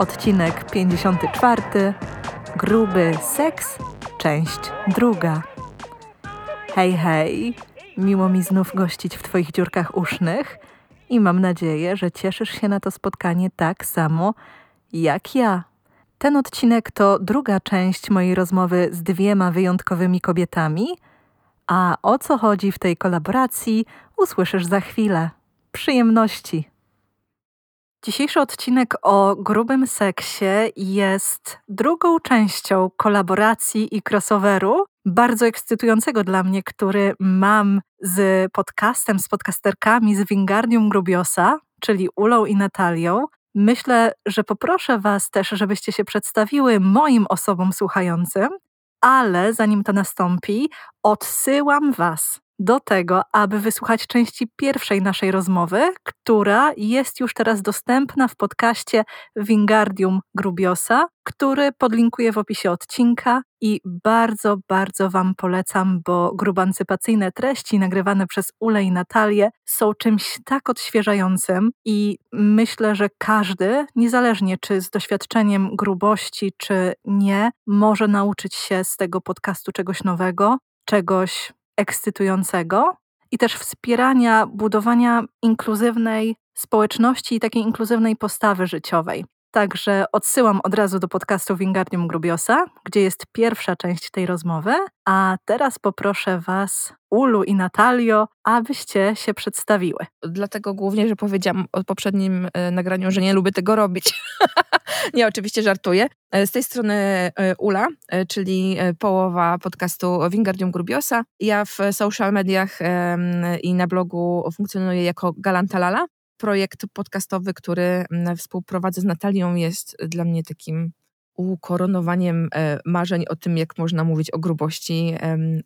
Odcinek 54. Gruby seks, część druga. Hej, hej! Miło mi znów gościć w Twoich dziurkach usznych i mam nadzieję, że cieszysz się na to spotkanie tak samo jak ja. Ten odcinek to druga część mojej rozmowy z dwiema wyjątkowymi kobietami, a o co chodzi w tej kolaboracji usłyszysz za chwilę. Przyjemności. Dzisiejszy odcinek o grubym seksie jest drugą częścią kolaboracji i crossoveru, bardzo ekscytującego dla mnie, który mam z podcastem, z podcasterkami z Wingardium Grubiosa, czyli Ulą i Natalią. Myślę, że poproszę Was też, żebyście się przedstawiły moim osobom słuchającym, ale zanim to nastąpi, odsyłam Was do tego, aby wysłuchać części pierwszej naszej rozmowy, która jest już teraz dostępna w podcaście Wingardium Grubiosa, który podlinkuję w opisie odcinka i bardzo, bardzo Wam polecam, bo grubancypacyjne treści nagrywane przez Ule i Natalię są czymś tak odświeżającym i myślę, że każdy, niezależnie czy z doświadczeniem grubości, czy nie, może nauczyć się z tego podcastu czegoś nowego, czegoś ekscytującego i też wspierania budowania inkluzywnej społeczności i takiej inkluzywnej postawy życiowej. Także odsyłam od razu do podcastu Wingardium Grubiosa, gdzie jest pierwsza część tej rozmowy, a teraz poproszę Was, Ulu i Natalio, abyście się przedstawiły. Dlatego głównie, że powiedziałam o poprzednim e, nagraniu, że nie lubię tego robić. nie, oczywiście żartuję. E, Z tej strony e, Ula, czyli połowa podcastu Wingardium Grubiosa. Ja w social mediach i na blogu funkcjonuję jako Galantalala. Projekt podcastowy, który mm, współprowadzę z Natalią, jest dla mnie takim ukoronowaniem e, marzeń o tym, jak można mówić o grubości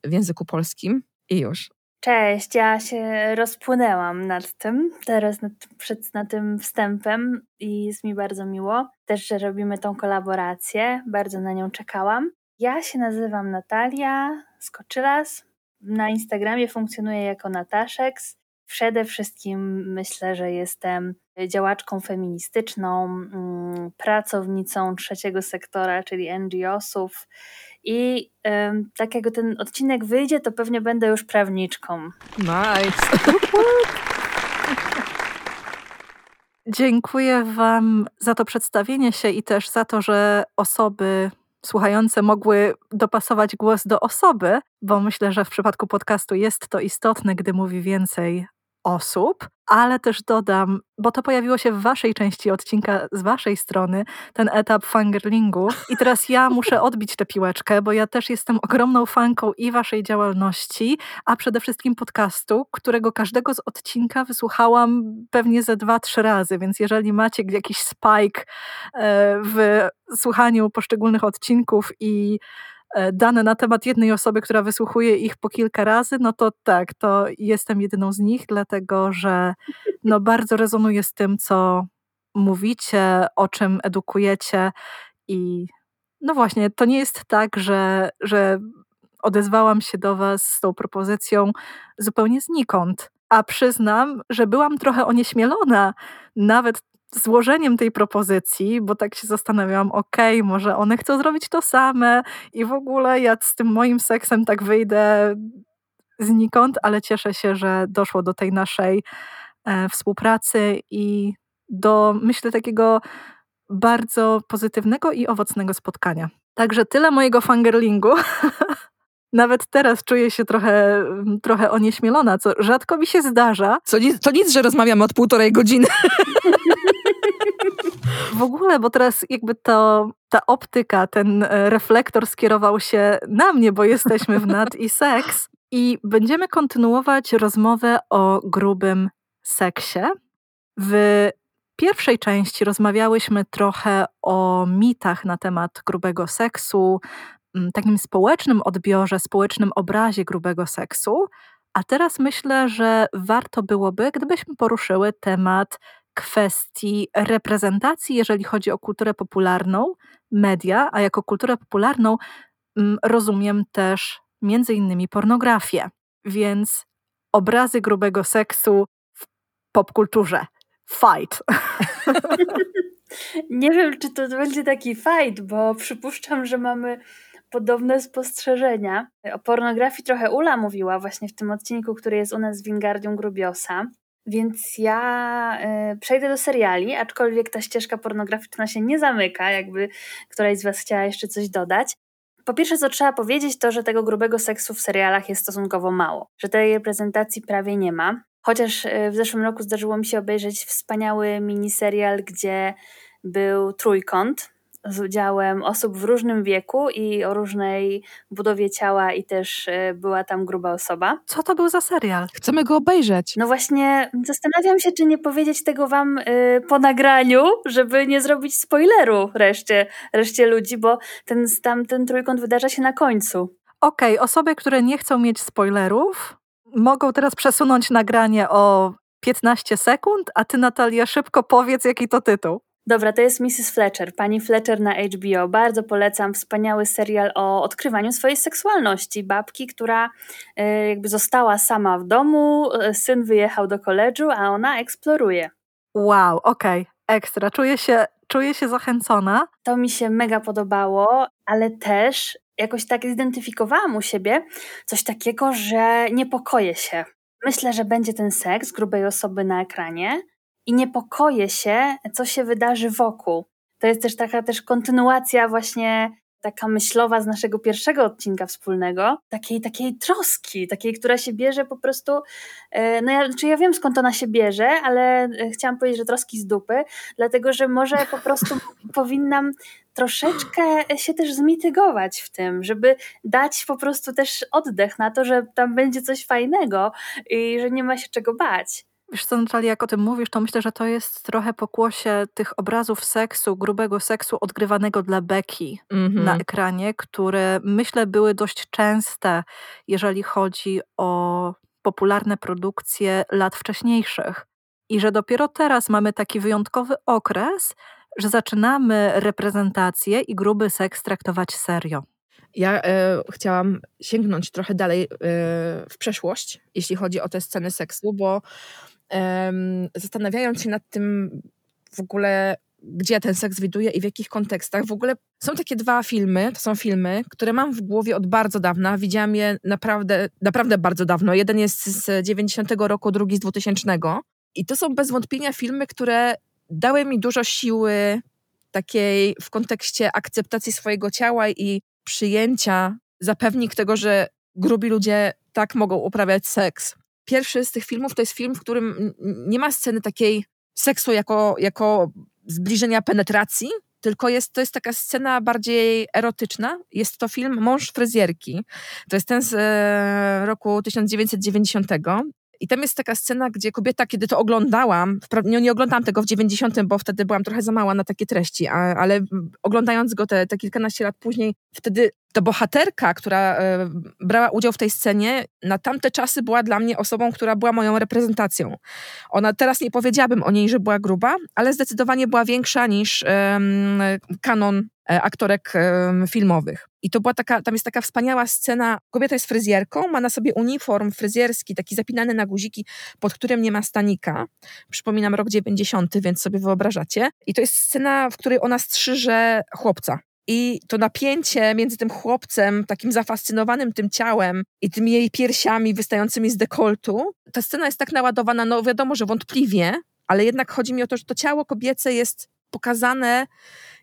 w języku polskim. I już. Cześć, ja się rozpłynęłam nad tym, teraz nad, przed, nad tym wstępem i jest mi bardzo miło też, że robimy tą kolaborację, bardzo na nią czekałam. Ja się nazywam Natalia Skoczylas, na Instagramie funkcjonuję jako Nataszeks. Przede wszystkim myślę, że jestem działaczką feministyczną, mm, pracownicą trzeciego sektora, czyli NGO-sów i tak jak ten odcinek wyjdzie, to pewnie będę już prawniczką. Nice. Dziękuję Wam za to przedstawienie się i też za to, że osoby słuchające mogły dopasować głos do osoby, bo myślę, że w przypadku podcastu jest to istotne, gdy mówi więcej osób, ale też dodam, bo to pojawiło się w Waszej części odcinka z Waszej strony, ten etap fangirlingu. I teraz ja muszę odbić tę piłeczkę, bo ja też jestem ogromną fanką i Waszej działalności, a przede wszystkim podcastu, którego każdego z odcinka wysłuchałam pewnie ze dwa, trzy razy, więc jeżeli macie jakiś spike e, w słuchaniu poszczególnych odcinków i dane na temat jednej osoby, która wysłuchuje ich po kilka razy, no to tak, to jestem jedyną z nich, dlatego że no bardzo rezonuję z tym, co mówicie, o czym edukujecie i no właśnie, to nie jest tak, że, że odezwałam się do Was z tą propozycją zupełnie znikąd. A przyznam, że byłam trochę onieśmielona nawet złożeniem tej propozycji, bo tak się zastanawiałam, okej, może one chcą zrobić to same i w ogóle ja z tym moim seksem tak wyjdę znikąd, ale cieszę się, że doszło do tej naszej e, współpracy i do, myślę, takiego bardzo pozytywnego i owocnego spotkania. Także tyle mojego fangirlingu. Nawet teraz czuję się trochę, trochę onieśmielona, co rzadko mi się zdarza. Co nic, to nic, że rozmawiamy od półtorej godziny. W ogóle, bo teraz jakby to, ta optyka, ten e, reflektor skierował się na mnie, bo jesteśmy w Nad i Seks. I będziemy kontynuować rozmowę o grubym seksie. W pierwszej części rozmawiałyśmy trochę o mitach na temat grubego seksu, takim społecznym odbiorze, społecznym obrazie grubego seksu. A teraz myślę, że warto byłoby, gdybyśmy poruszyły temat kwestii reprezentacji, jeżeli chodzi o kulturę popularną, media, a jako kulturę popularną mm, rozumiem też między innymi pornografię. Więc obrazy grubego seksu w popkulturze. Fight. Nie wiem, czy to będzie taki fight, bo przypuszczam, że mamy podobne spostrzeżenia. O pornografii trochę Ula mówiła właśnie w tym odcinku, który jest u nas w Wingardium Grubiosa. Więc ja y, przejdę do seriali, aczkolwiek ta ścieżka pornograficzna się nie zamyka, jakby któraś z Was chciała jeszcze coś dodać. Po pierwsze, co trzeba powiedzieć, to, że tego grubego seksu w serialach jest stosunkowo mało, że tej reprezentacji prawie nie ma. Chociaż y, w zeszłym roku zdarzyło mi się obejrzeć wspaniały miniserial, gdzie był trójkąt z udziałem osób w różnym wieku i o różnej budowie ciała i też y, była tam gruba osoba. Co to był za serial? Chcemy go obejrzeć. No właśnie zastanawiam się, czy nie powiedzieć tego wam y, po nagraniu, żeby nie zrobić spoileru reszcie, reszcie ludzi, bo ten, tam, ten trójkąt wydarza się na końcu. Okej, osoby, które nie chcą mieć spoilerów, mogą teraz przesunąć nagranie o 15 sekund, a ty, Natalia, szybko powiedz, jaki to tytuł. Dobra, to jest Mrs. Fletcher, pani Fletcher na HBO. Bardzo polecam wspaniały serial o odkrywaniu swojej seksualności. Babki, która y, jakby została sama w domu, y, syn wyjechał do koledżu, a ona eksploruje. Wow, okej, ekstra. Czuję się, czuję się zachęcona. To mi się mega podobało, ale też jakoś tak zidentyfikowałam u siebie coś takiego, że niepokoję się. Myślę, że będzie ten seks grubej osoby na ekranie i niepokoję się, co się wydarzy wokół. To jest też taka też kontynuacja właśnie taka myślowa z naszego pierwszego odcinka wspólnego, takiej, takiej troski, takiej, która się bierze po prostu, e, no ja, znaczy ja wiem skąd ona się bierze, ale e, chciałam powiedzieć, że troski z dupy, dlatego, że może po prostu powinnam troszeczkę się też zmitygować w tym, żeby dać po prostu też oddech na to, że tam będzie coś fajnego i że nie ma się czego bać. Wiesz co, Natalia, jak o tym mówisz, to myślę, że to jest trochę pokłosie tych obrazów seksu, grubego seksu odgrywanego dla Becky Mhm. na ekranie, które myślę były dość częste, jeżeli chodzi o popularne produkcje lat wcześniejszych. I że dopiero teraz mamy taki wyjątkowy okres, że zaczynamy reprezentację i gruby seks traktować serio. Ja e, chciałam sięgnąć trochę dalej e, w przeszłość, jeśli chodzi o te sceny seksu, bo zastanawiając się nad tym w ogóle, gdzie ten seks widuje i w jakich kontekstach, w ogóle są takie dwa filmy, to są filmy, które mam w głowie od bardzo dawna. Widziałam je naprawdę, naprawdę bardzo dawno. Jeden jest z 90 roku, drugi z 2000. I to są bez wątpienia filmy, które dały mi dużo siły takiej w kontekście akceptacji swojego ciała i przyjęcia zapewnik tego, że grubi ludzie tak mogą uprawiać seks. Pierwszy z tych filmów to jest film, w którym nie ma sceny takiej seksu jako, jako zbliżenia penetracji, tylko jest, to jest taka scena bardziej erotyczna. Jest to film Mąż fryzjerki. To jest ten z e, roku 1990. I tam jest taka scena, gdzie kobieta, kiedy to oglądałam, nie, nie oglądałam tego w 90, bo wtedy byłam trochę za mała na takie treści, a, ale oglądając go te, te kilkanaście lat później, wtedy to bohaterka, która e, brała udział w tej scenie, na tamte czasy była dla mnie osobą, która była moją reprezentacją. Ona teraz nie powiedziałabym o niej, że była gruba, ale zdecydowanie była większa niż em, kanon e, aktorek em, filmowych. I to była taka, tam jest taka wspaniała scena. Kobieta jest fryzjerką, ma na sobie uniform fryzjerski, taki zapinany na guziki, pod którym nie ma stanika. Przypominam rok 90, więc sobie wyobrażacie. I to jest scena, w której ona strzyże chłopca. I to napięcie między tym chłopcem, takim zafascynowanym tym ciałem i tymi jej piersiami wystającymi z dekoltu, ta scena jest tak naładowana, no wiadomo, że wątpliwie, ale jednak chodzi mi o to, że to ciało kobiece jest pokazane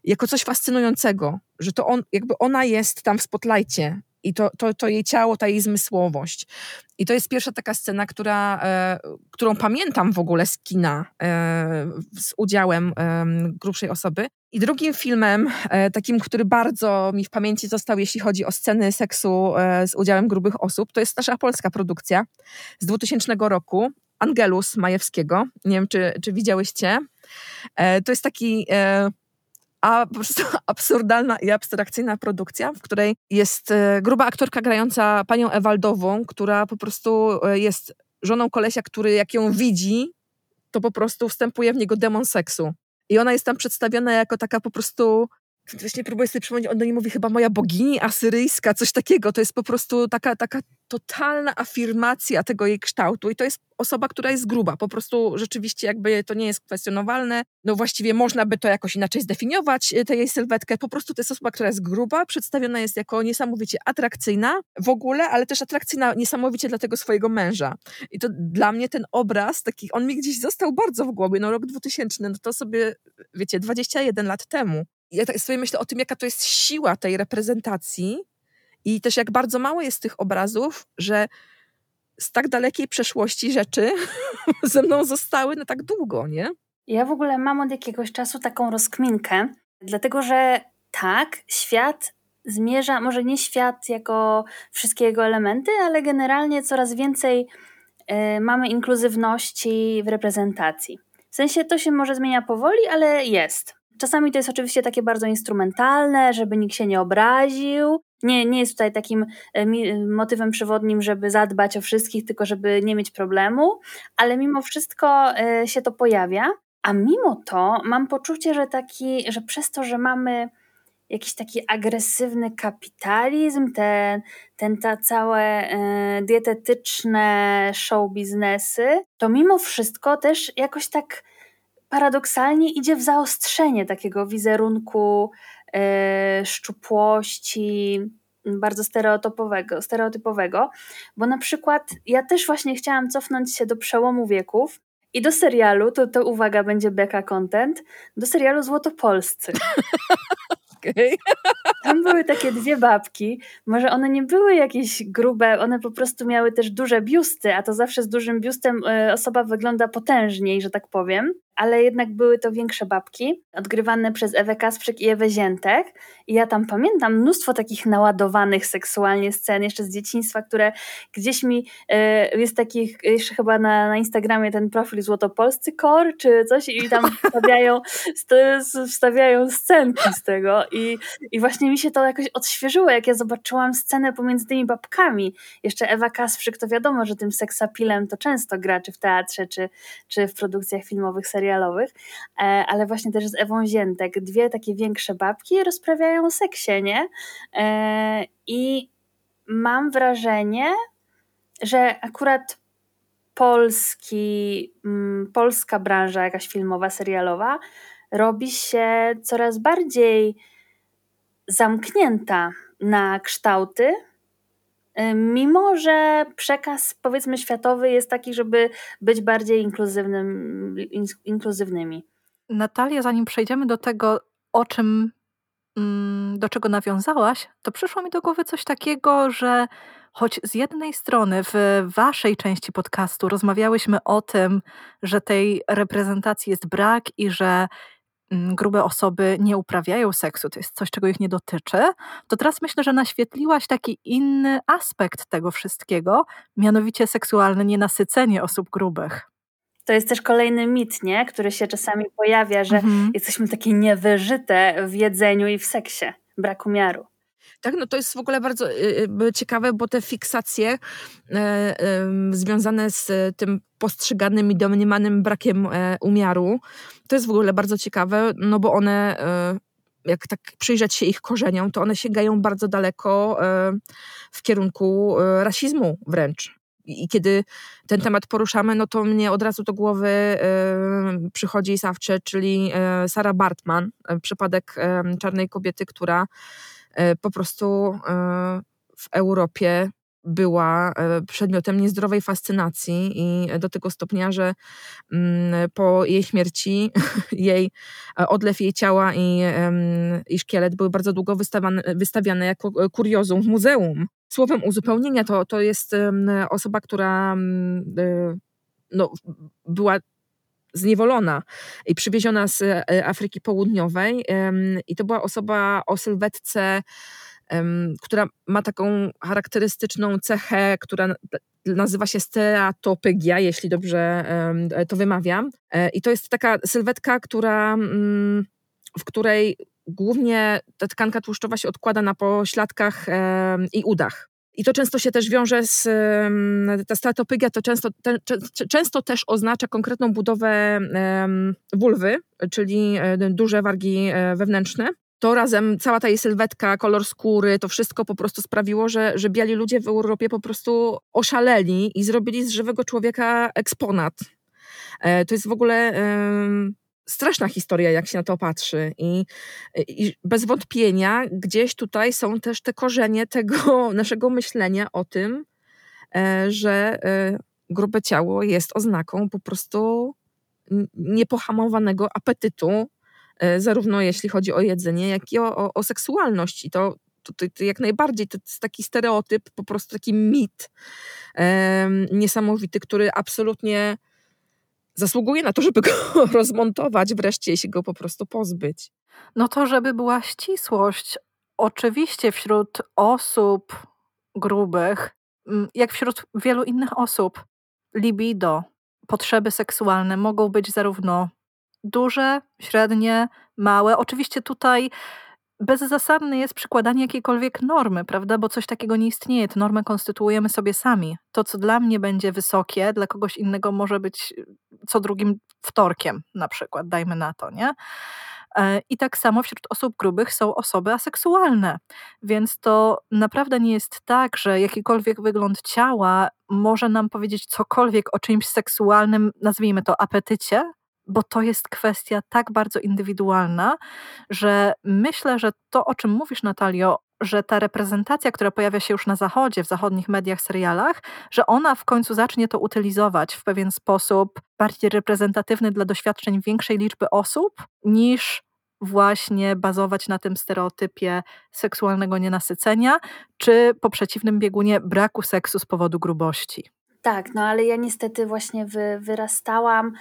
jako coś fascynującego, że to on, jakby ona jest tam w spotlightie i to, to, to jej ciało, ta jej zmysłowość. I to jest pierwsza taka scena, która, e, którą pamiętam w ogóle z kina e, z udziałem e, grubszej osoby. I drugim filmem, e, takim, który bardzo mi w pamięci został, jeśli chodzi o sceny seksu e, z udziałem grubych osób, to jest nasza polska produkcja z 2000 roku, Angelus Majewskiego. Nie wiem, czy, czy widziałyście. E, to jest taki a po prostu absurdalna i abstrakcyjna produkcja, w której jest e, gruba aktorka grająca panią Ewaldową, która po prostu e, jest żoną kolesia, który jak ją widzi, to po prostu wstępuje w niego demon seksu. I ona jest tam przedstawiona jako taka po prostu Właśnie próbuję sobie przypomnieć, on do niej mówi chyba moja bogini asyryjska, coś takiego. To jest po prostu taka, taka totalna afirmacja tego jej kształtu i to jest osoba, która jest gruba. Po prostu rzeczywiście jakby to nie jest kwestionowalne. No właściwie można by to jakoś inaczej zdefiniować, e, tę jej sylwetkę. Po prostu to jest osoba, która jest gruba, przedstawiona jest jako niesamowicie atrakcyjna w ogóle, ale też atrakcyjna niesamowicie dla tego swojego męża. I to dla mnie ten obraz taki, on mi gdzieś został bardzo w głowie. No rok 2000, no to sobie, wiecie, 21 lat temu ja tak sobie myślę o tym, jaka to jest siła tej reprezentacji i też jak bardzo mało jest tych obrazów, że z tak dalekiej przeszłości rzeczy ze mną zostały na tak długo, nie? Ja w ogóle mam od jakiegoś czasu taką rozkminkę, dlatego że tak, świat zmierza, może nie świat jako wszystkie jego elementy, ale generalnie coraz więcej y, mamy inkluzywności w reprezentacji. W sensie to się może zmienia powoli, ale jest. Czasami to jest oczywiście takie bardzo instrumentalne, żeby nikt się nie obraził. Nie, nie jest tutaj takim e, motywem przewodnim, żeby zadbać o wszystkich, tylko żeby nie mieć problemu, ale mimo wszystko e, się to pojawia. A mimo to mam poczucie, że, taki, że przez to, że mamy jakiś taki agresywny kapitalizm, ten, ten ta całe e, dietetyczne show biznesy, to mimo wszystko też jakoś tak paradoksalnie idzie w zaostrzenie takiego wizerunku e, szczupłości, bardzo stereotypowego, stereotypowego, bo na przykład ja też właśnie chciałam cofnąć się do przełomu wieków i do serialu, to, to uwaga, będzie beka content, do serialu Złotopolscy. Okay. Tam były takie dwie babki. Może one nie były jakieś grube, one po prostu miały też duże biusty, a to zawsze z dużym biustem e, osoba wygląda potężniej, że tak powiem ale jednak były to większe babki, odgrywane przez Ewę Kasprzyk i Ewę Ziętek. I ja tam pamiętam mnóstwo takich naładowanych seksualnie scen jeszcze z dzieciństwa, które gdzieś mi y, jest takich, jeszcze chyba na, na Instagramie ten profil Złotopolscy Kor czy coś i tam wstawiają, wstawiają scenki z tego i, i właśnie mi się to jakoś odświeżyło, jak ja zobaczyłam scenę pomiędzy tymi babkami. Jeszcze Ewa Kasprzyk, to wiadomo, że tym seksapilem to często gra, czy w teatrze, czy, czy w produkcjach filmowych, serialowych serialowych, e, ale właśnie też z Ewą Ziętek. Dwie takie większe babki rozprawiają o seksie, nie? E, I mam wrażenie, że akurat polski, mm, polska branża jakaś filmowa, serialowa robi się coraz bardziej zamknięta na kształty, mimo że przekaz powiedzmy światowy jest taki, żeby być bardziej inkluzywnym, inkluzywnymi. Natalia, zanim przejdziemy do tego, o czym, mm, do czego nawiązałaś, to przyszło mi do głowy coś takiego, że choć z jednej strony w waszej części podcastu rozmawiałyśmy o tym, że tej reprezentacji jest brak i że grube osoby nie uprawiają seksu, to jest coś, czego ich nie dotyczy, to teraz myślę, że naświetliłaś taki inny aspekt tego wszystkiego, mianowicie seksualne nienasycenie osób grubych. To jest też kolejny mit, nie? który się czasami pojawia, że mhm. jesteśmy takie niewyżyte w jedzeniu i w seksie, braku miaru. Tak, no to jest w ogóle bardzo y, y, ciekawe, bo te fiksacje e, związane z tym postrzeganym i domniemanym brakiem e, umiaru, to jest w ogóle bardzo ciekawe, no bo one e, jak tak przyjrzeć się ich korzeniom, to one sięgają bardzo daleko w kierunku rasizmu wręcz. I kiedy ten temat poruszamy, no to mnie od razu do głowy przychodzi Sawcze, czyli Sara Bartman, przypadek czarnej kobiety, która po prostu e, w Europie była e, przedmiotem niezdrowej fascynacji i do tego stopnia, że mm, po jej śmierci jej odlew jej ciała i, i szkielet były bardzo długo wystawiane, wystawiane jako kuriozum w muzeum. Słowem uzupełnienia to, to jest osoba, która mm, no, była zniewolona i przywieziona z e, Afryki Południowej. I to była osoba o sylwetce która ma taką charakterystyczną cechę, która nazywa się steatopygia, jeśli dobrze em, to wymawiam. E, I to jest taka sylwetka, która, mm, w której głównie ta tkanka tłuszczowa się odkłada na pośladkach i udach. I to często się też wiąże z, ta steatopygia to często, te, często też oznacza konkretną budowę wulwy, czyli e, duże wargi e, wewnętrzne. To razem, cała ta jej sylwetka, kolor skóry, to wszystko po prostu sprawiło, że, że biali ludzie w Europie po prostu oszaleli i zrobili z żywego człowieka eksponat. E, To jest w ogóle straszna historia, jak się na to patrzy. I, I bez wątpienia gdzieś tutaj są też te korzenie tego naszego myślenia o tym, e, że e, grube ciało jest oznaką po prostu niepohamowanego apetytu, e, zarówno jeśli chodzi o jedzenie, jak i o, o, o seksualność. I to, to, to, to jak najbardziej to jest taki stereotyp, po prostu taki mit niesamowity, który absolutnie zasługuje na to, żeby go rozmontować wreszcie i się go po prostu pozbyć. No to, żeby była ścisłość, oczywiście wśród osób grubych, mm, jak wśród wielu innych osób, libido, potrzeby seksualne mogą być zarówno duże, średnie, małe. Oczywiście tutaj bezzasadne jest przykładanie jakiejkolwiek normy, prawda? Bo coś takiego nie istnieje. Tę normę konstytuujemy sobie sami. To, co dla mnie będzie wysokie, dla kogoś innego może być y, co drugim wtorkiem, na przykład, dajmy na to, nie? E, I tak samo wśród osób grubych są osoby aseksualne, więc to naprawdę nie jest tak, że jakikolwiek wygląd ciała może nam powiedzieć cokolwiek o czymś seksualnym, nazwijmy to apetycie, bo to jest kwestia tak bardzo indywidualna, że myślę, że to, o czym mówisz, Natalio, że ta reprezentacja, która pojawia się już na zachodzie, w zachodnich mediach, serialach, że ona w końcu zacznie to utylizować w pewien sposób bardziej reprezentatywny dla doświadczeń większej liczby osób, niż właśnie bazować na tym stereotypie seksualnego nienasycenia, czy po przeciwnym biegunie braku seksu z powodu grubości. Tak, no ale ja niestety właśnie wy, wyrastałam,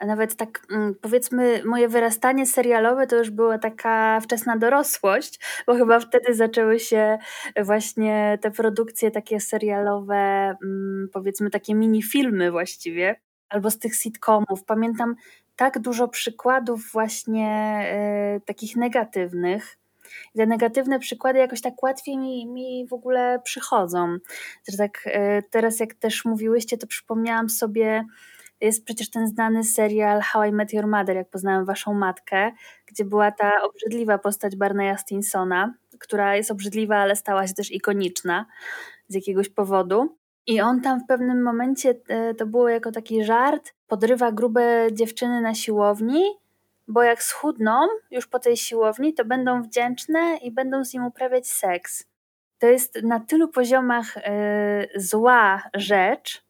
nawet tak mm, powiedzmy, moje wyrastanie serialowe to już była taka wczesna dorosłość, bo chyba wtedy zaczęły się właśnie te produkcje takie serialowe, mm, powiedzmy takie mini-filmy właściwie, albo z tych sitcomów. Pamiętam tak dużo przykładów właśnie e, takich negatywnych. I te negatywne przykłady jakoś tak łatwiej mi, mi w ogóle przychodzą. Że tak e, teraz jak też mówiłyście, to przypomniałam sobie, jest przecież ten znany serial How I Met Your Mother, jak poznałem waszą matkę, gdzie była ta obrzydliwa postać Barneya Stinsona, która jest obrzydliwa, ale stała się też ikoniczna z jakiegoś powodu. I on tam w pewnym momencie, e, to było jako taki żart, podrywa grube dziewczyny na siłowni, bo jak schudną już po tej siłowni, to będą wdzięczne i będą z nim uprawiać seks. To jest na tylu poziomach e, zła rzecz.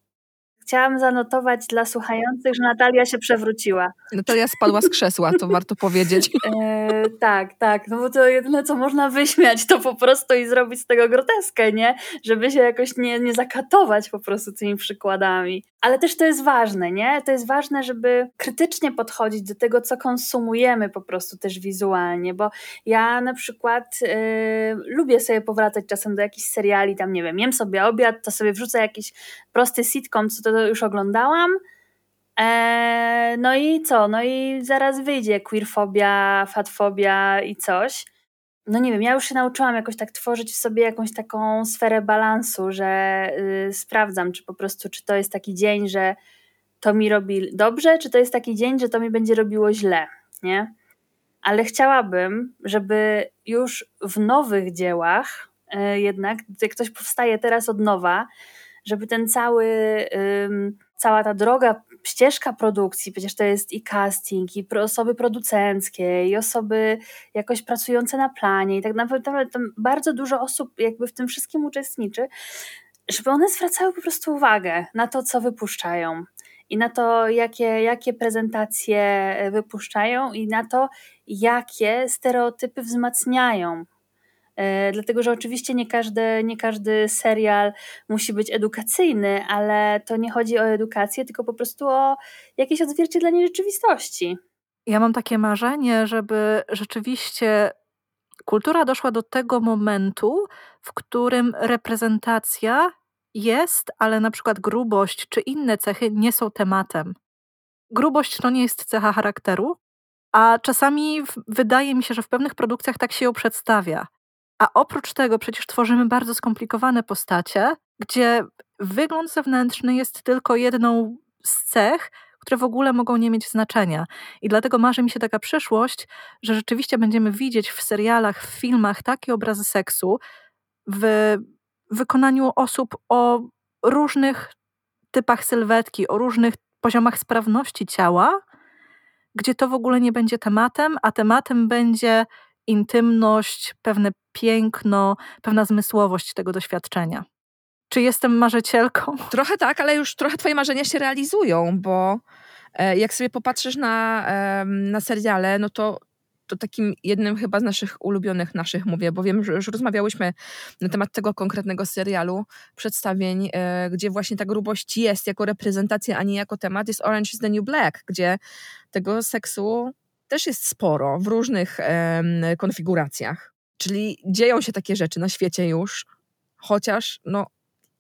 Chciałam zanotować dla słuchających, że Natalia się przewróciła. Natalia spadła z krzesła, to warto powiedzieć. E, tak, tak, no bo to jedyne, co można wyśmiać, to po prostu i zrobić z tego groteskę, nie? Żeby się jakoś nie, nie zakatować po prostu tymi przykładami. Ale też to jest ważne, nie? To jest ważne, żeby krytycznie podchodzić do tego, co konsumujemy po prostu też wizualnie, bo ja na przykład e, lubię sobie powracać czasem do jakichś seriali, tam nie wiem, jem sobie obiad, to sobie wrzucę jakiś prosty sitcom, co to już oglądałam, Eee, no i co? No i zaraz wyjdzie queerfobia, fatfobia i coś. No nie wiem, ja już się nauczyłam jakoś tak tworzyć w sobie jakąś taką sferę balansu, że y, sprawdzam, czy po prostu, czy to jest taki dzień, że to mi robi dobrze, czy to jest taki dzień, że to mi będzie robiło źle, nie? Ale chciałabym, żeby już w nowych dziełach, y, jednak, jak ktoś powstaje teraz od nowa, żeby ten cały, cała ta droga, ścieżka produkcji, przecież to jest i casting, i osoby producenckie, i osoby jakoś pracujące na planie, i tak naprawdę tam bardzo dużo osób jakby w tym wszystkim uczestniczy, żeby one zwracały po prostu uwagę na to, co wypuszczają. I na to, jakie, jakie prezentacje e, wypuszczają, i na to, jakie stereotypy wzmacniają Dlatego, że oczywiście nie każdy, nie każdy serial musi być edukacyjny, ale to nie chodzi o edukację, tylko po prostu o jakieś odzwierciedlenie rzeczywistości. Ja mam takie marzenie, żeby rzeczywiście kultura doszła do tego momentu, w którym reprezentacja jest, ale na przykład grubość czy inne cechy nie są tematem. Grubość to nie jest cecha charakteru, a czasami wydaje mi się, że w pewnych produkcjach tak się ją przedstawia. A oprócz tego przecież tworzymy bardzo skomplikowane postacie, gdzie wygląd zewnętrzny jest tylko jedną z cech, które w ogóle mogą nie mieć znaczenia. I dlatego marzy mi się taka przyszłość, że rzeczywiście będziemy widzieć w serialach, w filmach takie obrazy seksu w wykonaniu osób o różnych typach sylwetki, o różnych poziomach sprawności ciała, gdzie to w ogóle nie będzie tematem, a tematem będzie intymność, pewne piękno, pewna zmysłowość tego doświadczenia. Czy jestem marzycielką? Trochę tak, ale już trochę twoje marzenia się realizują, bo e, jak sobie popatrzysz na, na seriale, no to, to takim jednym chyba z naszych ulubionych naszych, mówię, bo wiem, że już rozmawiałyśmy na temat tego konkretnego serialu, przedstawień, e, gdzie właśnie ta grubość jest jako reprezentacja, a nie jako temat, jest Orange is the New Black, gdzie tego seksu też jest sporo w różnych konfiguracjach. Czyli dzieją się takie rzeczy na świecie już, chociaż no,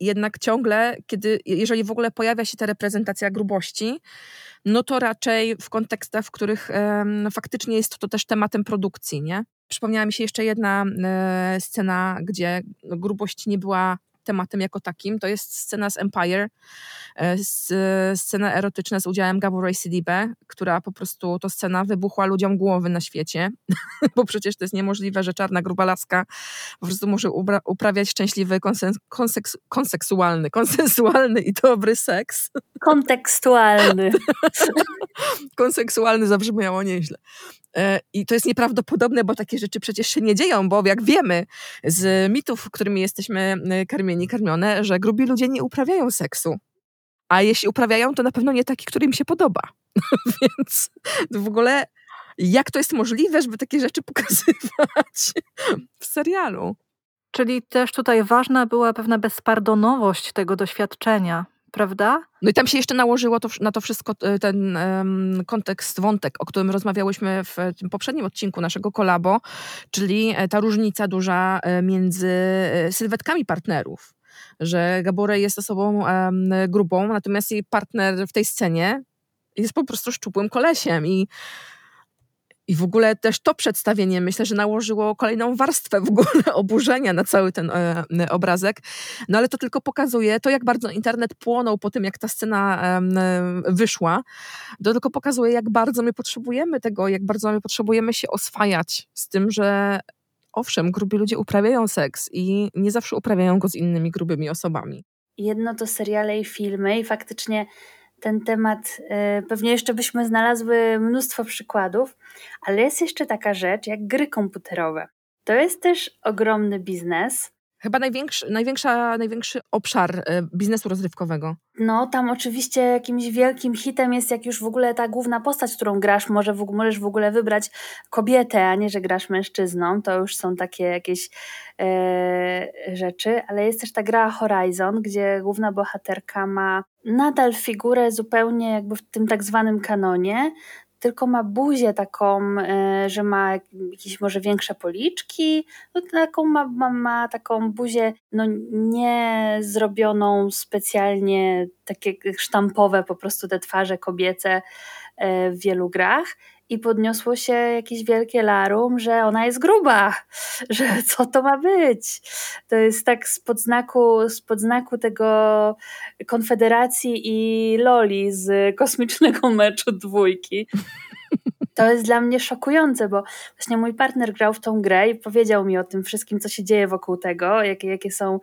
jednak ciągle, kiedy, jeżeli w ogóle pojawia się ta reprezentacja grubości, no to raczej w kontekstach, w których faktycznie jest to też tematem produkcji, nie? Przypomniała mi się jeszcze jedna e, scena, gdzie grubość nie była tematem jako takim. To jest scena z Empire, e, scena erotyczna z udziałem Gaborej Sidibe, która po prostu, to scena wybuchła ludziom głowy na świecie, bo przecież to jest niemożliwe, że czarna, gruba laska po prostu może uprawiać szczęśliwy, konsen- konseks- konseksualny, konsensualny i dobry seks. Kontekstualny. konseksualny zabrzmiało nieźle. E, I to jest nieprawdopodobne, bo takie rzeczy przecież się nie dzieją, bo jak wiemy z mitów, którymi jesteśmy e, karmieni, karmione, że grubi ludzie nie uprawiają seksu. A jeśli uprawiają, to na pewno nie taki, który im się podoba. Więc w ogóle jak to jest możliwe, żeby takie rzeczy pokazywać w serialu? Czyli też tutaj ważna była pewna bezpardonowość tego doświadczenia, prawda? No i tam się jeszcze nałożyło to, na to wszystko ten em, kontekst, wątek, o którym rozmawiałyśmy w tym poprzednim odcinku naszego kolabo, czyli e, ta różnica duża e, między e, sylwetkami partnerów. Że Gabore jest osobą em, grubą, natomiast jej partner w tej scenie jest po prostu szczupłym kolesiem i i w ogóle też to przedstawienie myślę, że nałożyło kolejną warstwę w ogóle oburzenia na cały ten e, obrazek. No ale to tylko pokazuje to, jak bardzo internet płonął po tym, jak ta scena e, wyszła. To tylko pokazuje, jak bardzo my potrzebujemy tego, jak bardzo my potrzebujemy się oswajać z tym, że owszem, grubi ludzie uprawiają seks i nie zawsze uprawiają go z innymi grubymi osobami. Jedno to seriale i filmy i faktycznie ten temat, y, pewnie jeszcze byśmy znalazły mnóstwo przykładów, ale jest jeszcze taka rzecz jak gry komputerowe. To jest też ogromny biznes. Chyba największy, największa, największy obszar e, biznesu rozrywkowego. No, tam oczywiście jakimś wielkim hitem jest, jak już w ogóle ta główna postać, którą grasz, może w, możesz w ogóle wybrać kobietę, a nie, że grasz mężczyzną. To już są takie jakieś e, rzeczy, ale jest też ta gra Horizon, gdzie główna bohaterka ma nadal figurę zupełnie jakby w tym tak zwanym kanonie, tylko ma buzię taką, e, że ma jakieś może większe policzki, no taką ma, ma, ma taką buzię no nie zrobioną specjalnie, takie sztampowe po prostu te twarze kobiece e, w wielu grach i podniosło się jakieś wielkie larum, że ona jest gruba, że co to ma być. To jest tak spod znaku, spod znaku tego Konfederacji i Loli z kosmicznego meczu dwójki. To jest dla mnie szokujące, bo właśnie mój partner grał w tą grę i powiedział mi o tym wszystkim, co się dzieje wokół tego, jakie, jakie są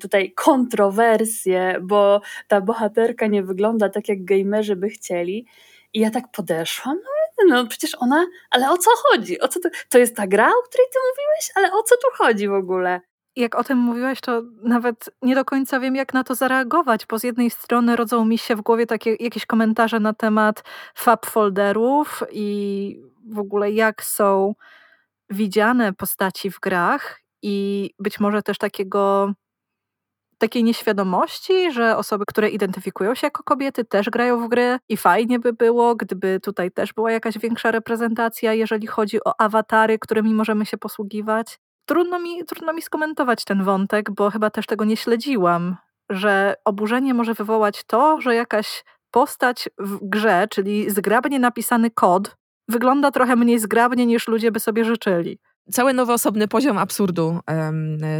tutaj kontrowersje, bo ta bohaterka nie wygląda tak, jak gamerzy by chcieli. I ja tak podeszłam, no, no przecież ona, ale o co chodzi? O co to, to jest ta gra, o której ty mówiłeś? Ale o co tu chodzi w ogóle? Jak o tym mówiłaś, to nawet nie do końca wiem, jak na to zareagować, bo z jednej strony rodzą mi się w głowie takie jakieś komentarze na temat fab folderów i w ogóle jak są widziane postaci w grach i być może też takiego takiej nieświadomości, że osoby, które identyfikują się jako kobiety, też grają w gry i fajnie by było, gdyby tutaj też była jakaś większa reprezentacja, jeżeli chodzi o awatary, którymi możemy się posługiwać. Trudno mi, trudno mi skomentować ten wątek, bo chyba też tego nie śledziłam, że oburzenie może wywołać to, że jakaś postać w grze, czyli zgrabnie napisany kod, wygląda trochę mniej zgrabnie niż ludzie by sobie życzyli cały nowy osobny poziom absurdu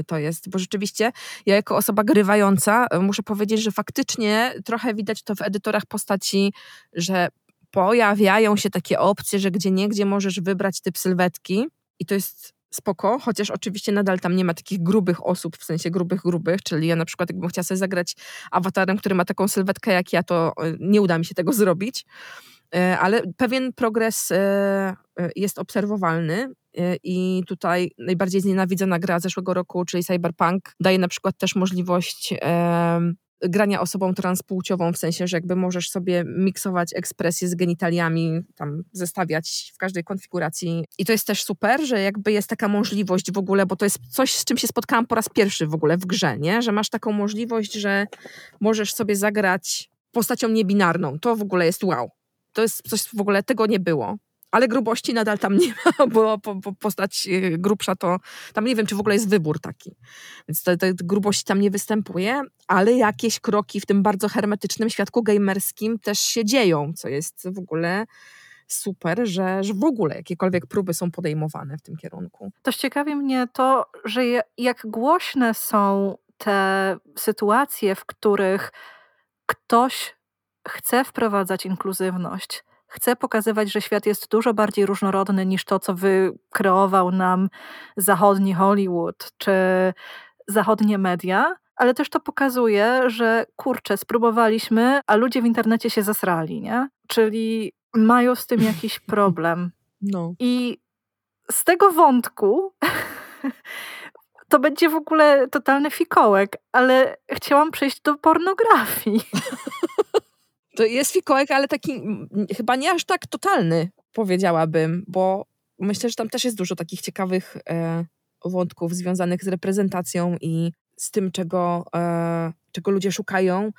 to jest, bo rzeczywiście ja jako osoba grywająca e, muszę powiedzieć, że faktycznie trochę widać to w edytorach postaci, że pojawiają się takie opcje, że gdzie nie, gdzie możesz wybrać typ sylwetki i to jest spoko, chociaż oczywiście nadal tam nie ma takich grubych osób, w sensie grubych, grubych, czyli ja na przykład jakbym chciała sobie zagrać awatarem, który ma taką sylwetkę jak ja, to e, nie uda mi się tego zrobić. E, ale pewien progres jest obserwowalny i tutaj najbardziej znienawidzona gra zeszłego roku, czyli Cyberpunk, daje na przykład też możliwość grania osobą transpłciową, w sensie, że jakby możesz sobie miksować ekspresję z genitaliami, tam zestawiać w każdej konfiguracji. I to jest też super, że jakby jest taka możliwość w ogóle, bo to jest coś, z czym się spotkałam po raz pierwszy w ogóle w grze, nie? Że masz taką możliwość, że możesz sobie zagrać postacią niebinarną. To w ogóle jest wow. To jest coś w ogóle, tego nie było. Ale grubości nadal tam nie ma, bo, postać y, grubsza to, tam nie wiem, czy w ogóle jest wybór taki. Więc te grubości tam nie występuje, ale jakieś kroki w tym bardzo hermetycznym świadku gamerskim też się dzieją, co jest w ogóle super, że, że w ogóle jakiekolwiek próby są podejmowane w tym kierunku. Też ciekawi mnie to, że jak głośne są te sytuacje, w których ktoś chce wprowadzać inkluzywność, chce pokazywać, że świat jest dużo bardziej różnorodny niż to, co wykreował nam zachodni Hollywood czy zachodnie media, ale też to pokazuje, że kurczę, spróbowaliśmy, a ludzie w internecie się zasrali, nie? Czyli mają z tym jakiś problem. No. I z tego wątku to będzie w ogóle totalny fikołek, ale chciałam przejść do pornografii. To jest fikołek, ale taki chyba nie aż tak totalny, powiedziałabym, bo myślę, że tam też jest dużo takich ciekawych e, wątków związanych z reprezentacją i z tym, czego, e, czego ludzie szukają,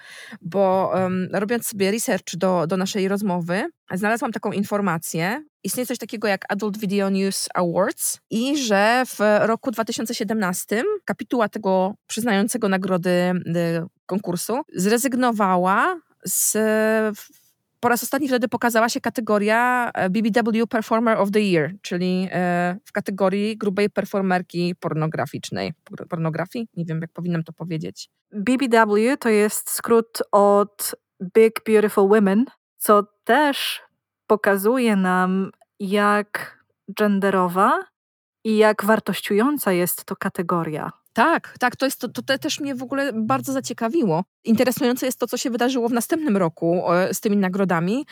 bo e, robiąc sobie research do, do naszej rozmowy, znalazłam taką informację. Istnieje coś takiego jak Adult Video News Awards i że w roku 2017 kapituła tego przyznającego nagrody e, konkursu zrezygnowała z, po raz ostatni wtedy pokazała się kategoria e, BBW Performer of the Year, czyli e, w kategorii grubej performerki pornograficznej. Pornografii? Nie wiem, jak powinnam to powiedzieć. BBW to jest skrót od Big Beautiful Women, co też pokazuje nam, jak genderowa i jak wartościująca jest to kategoria. Tak, tak, to, jest, to, to też mnie w ogóle bardzo zaciekawiło. Interesujące jest to, co się wydarzyło w następnym roku z tymi nagrodami,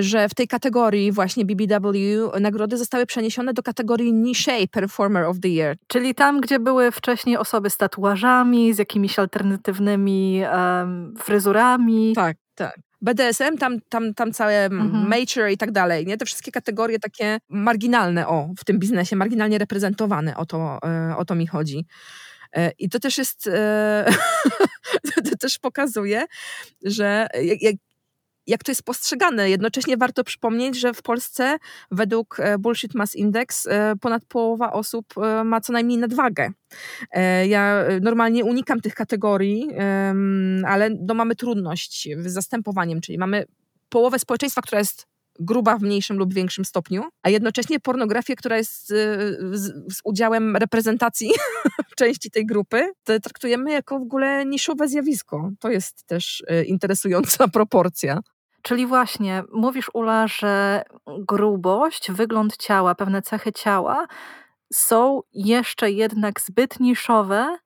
że w tej kategorii właśnie BBW nagrody zostały przeniesione do kategorii Niche Performer of the Year. Czyli tam, gdzie były wcześniej osoby z tatuażami, z jakimiś alternatywnymi um, fryzurami. Tak, tak. BDSM, tam, tam, tam całe mhm. mature i tak dalej, nie? Te wszystkie kategorie takie marginalne, o, w tym biznesie, marginalnie reprezentowane, o to, e, o to mi chodzi. E, I to też jest, e, to też pokazuje, że jak, jak to jest postrzegane. Jednocześnie warto przypomnieć, że w Polsce według e, Bullshit Mass Index ponad połowa osób ma co najmniej nadwagę. Ja normalnie unikam tych kategorii, ale no mamy trudność z zastępowaniem, czyli mamy połowę społeczeństwa, która jest gruba w mniejszym lub większym stopniu, a jednocześnie pornografię, która jest y, z, z udziałem reprezentacji części tej grupy, traktujemy jako w ogóle niszowe zjawisko. To jest też y, interesująca proporcja. Czyli właśnie, mówisz Ula, że grubość, wygląd ciała, pewne cechy ciała są jeszcze jednak zbyt niszowe,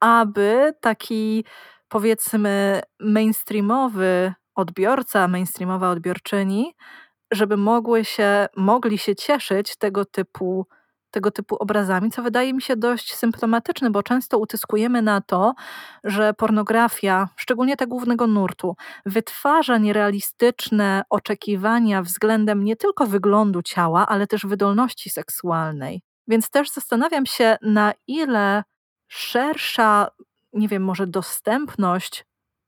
aby taki powiedzmy mainstreamowy odbiorca, mainstreamowa odbiorczyni, żeby mogły się, mogli się cieszyć tego typu, tego typu obrazami, co wydaje mi się dość symptomatyczne, bo często utyskujemy na to, że pornografia, szczególnie tego głównego nurtu, wytwarza nierealistyczne oczekiwania względem nie tylko wyglądu ciała, ale też wydolności seksualnej. Więc też zastanawiam się, na ile szersza nie wiem, może dostępność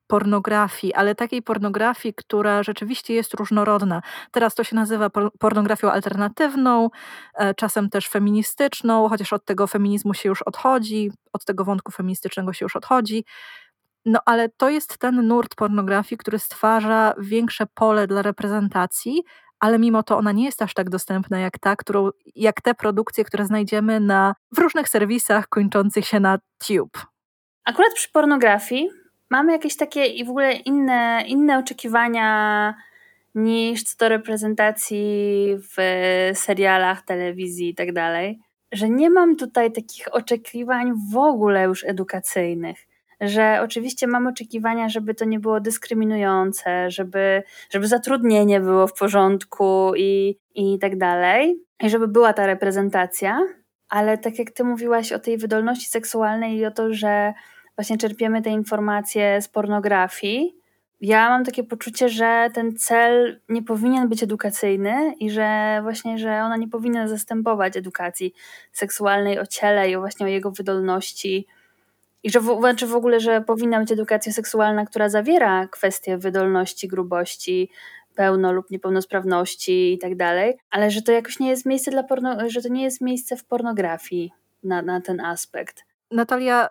pornografii, ale takiej pornografii, która rzeczywiście jest różnorodna. Teraz to się nazywa pornografią alternatywną, e, czasem też feministyczną, chociaż od tego feminizmu się już odchodzi, od tego wątku feministycznego się już odchodzi. No ale to jest ten nurt pornografii, który stwarza większe pole dla reprezentacji, ale mimo to ona nie jest aż tak dostępna jak ta, którą, jak te produkcje, które znajdziemy na, w różnych serwisach kończących się na tube. Akurat przy pornografii mamy jakieś takie i w ogóle inne, inne oczekiwania niż co do reprezentacji w serialach, telewizji i tak dalej, że nie mam tutaj takich oczekiwań w ogóle już edukacyjnych. Że oczywiście mam oczekiwania, żeby to nie było dyskryminujące, żeby, żeby zatrudnienie było w porządku i, i tak dalej, i żeby była ta reprezentacja, ale tak jak ty mówiłaś o tej wydolności seksualnej i o to, że właśnie czerpiemy te informacje z pornografii. Ja mam takie poczucie, że ten cel nie powinien być edukacyjny i że właśnie, że ona nie powinna zastępować edukacji seksualnej o ciele i właśnie o jego wydolności. I że w, znaczy w ogóle, że powinna być edukacja seksualna, która zawiera kwestie wydolności, grubości, pełno lub niepełnosprawności i tak dalej, ale że to jakoś nie jest miejsce dla porno, że to nie jest miejsce w pornografii na, na ten aspekt. Natalia,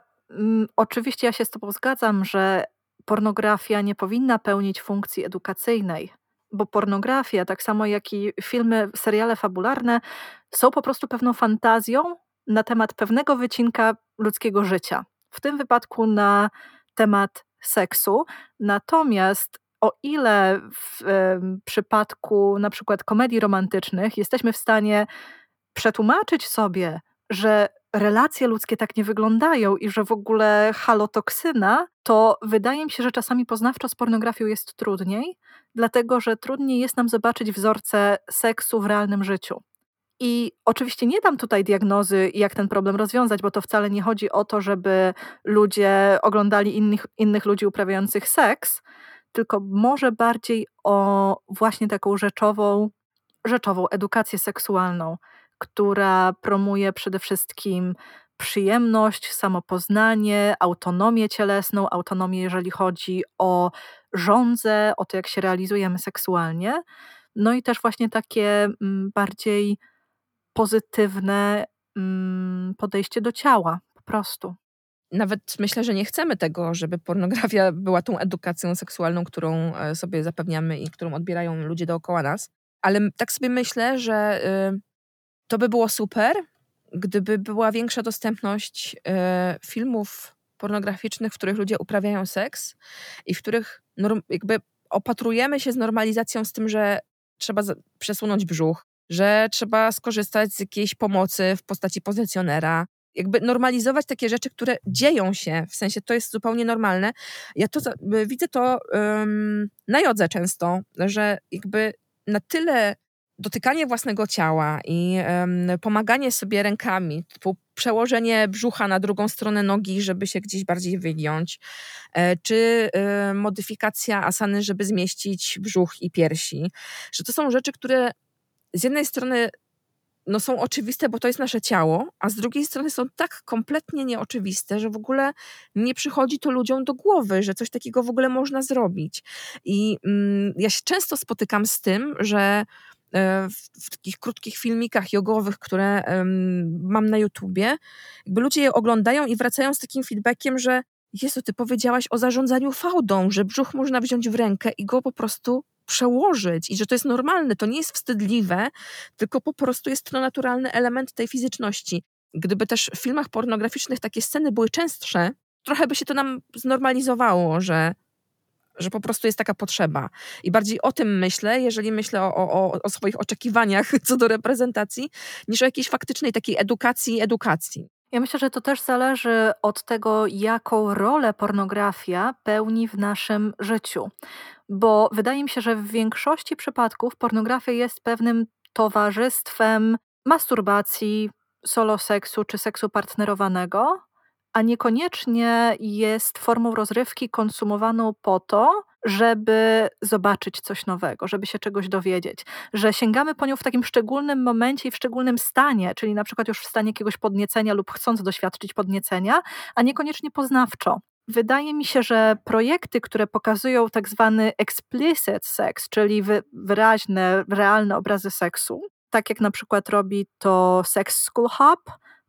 oczywiście ja się z Tobą zgadzam, że pornografia nie powinna pełnić funkcji edukacyjnej, bo pornografia, tak samo jak i filmy, seriale fabularne, są po prostu pewną fantazją na temat pewnego wycinka ludzkiego życia. W tym wypadku na temat seksu. Natomiast o ile w przypadku na przykład komedii romantycznych jesteśmy w stanie przetłumaczyć sobie, że relacje ludzkie tak nie wyglądają i że w ogóle halotoksyna, to wydaje mi się, że czasami poznawczo z pornografią jest trudniej, dlatego że trudniej jest nam zobaczyć wzorce seksu w realnym życiu. I oczywiście nie dam tutaj diagnozy, jak ten problem rozwiązać, bo to wcale nie chodzi o to, żeby ludzie oglądali innych, innych ludzi uprawiających seks, tylko może bardziej o właśnie taką rzeczową, rzeczową edukację seksualną która promuje przede wszystkim przyjemność, samopoznanie, autonomię cielesną, autonomię, jeżeli chodzi o żądzę, o to, jak się realizujemy seksualnie. No i też właśnie takie mm, bardziej pozytywne mm, podejście do ciała, po prostu. Nawet myślę, że nie chcemy tego, żeby pornografia była tą edukacją seksualną, którą e, sobie zapewniamy i którą odbierają ludzie dookoła nas. Ale tak sobie myślę, że y, to by było super, gdyby była większa dostępność e, filmów pornograficznych, w których ludzie uprawiają seks i w których norm, jakby opatrujemy się z normalizacją z tym, że trzeba przesunąć brzuch, że trzeba skorzystać z jakiejś pomocy w postaci pozycjonera. Jakby normalizować takie rzeczy, które dzieją się, w sensie to jest zupełnie normalne. Ja to widzę to um, na jodze często, że jakby na tyle dotykanie własnego ciała i um, pomaganie sobie rękami, typu przełożenie brzucha na drugą stronę nogi, żeby się gdzieś bardziej wygiąć, e, czy e, modyfikacja asany, żeby zmieścić brzuch i piersi, że to są rzeczy, które z jednej strony no są oczywiste, bo to jest nasze ciało, a z drugiej strony są tak kompletnie nieoczywiste, że w ogóle nie przychodzi to ludziom do głowy, że coś takiego w ogóle można zrobić. I mm, ja się często spotykam z tym, że w, w, takich krótkich filmikach jogowych, które mam na YouTubie, jakby ludzie je oglądają i wracają z takim feedbackiem, że Jezu, ty powiedziałaś o zarządzaniu fałdą, że brzuch można wziąć w rękę i go po prostu przełożyć i że to jest normalne, to nie jest wstydliwe, tylko po prostu jest to naturalny element tej fizyczności. Gdyby też w filmach pornograficznych takie sceny były częstsze, trochę by się to nam znormalizowało, że że po prostu jest taka potrzeba. I bardziej o tym myślę, jeżeli myślę o, o, o swoich oczekiwaniach co do reprezentacji, niż o jakiejś faktycznej takiej edukacji edukacji. Ja myślę, że to też zależy od tego, jaką rolę pornografia pełni w naszym życiu. Bo wydaje mi się, że w większości przypadków pornografia jest pewnym towarzystwem masturbacji, solo seksu czy seksu partnerowanego, a niekoniecznie jest formą rozrywki konsumowaną po to, żeby zobaczyć coś nowego, żeby się czegoś dowiedzieć, że sięgamy po nią w takim szczególnym momencie i w szczególnym stanie, czyli na przykład już w stanie jakiegoś podniecenia lub chcąc doświadczyć podniecenia, a niekoniecznie poznawczo. Wydaje mi się, że projekty, które pokazują tak zwany explicit sex, czyli wyraźne, realne obrazy seksu, tak jak na przykład robi to Sex School Hub,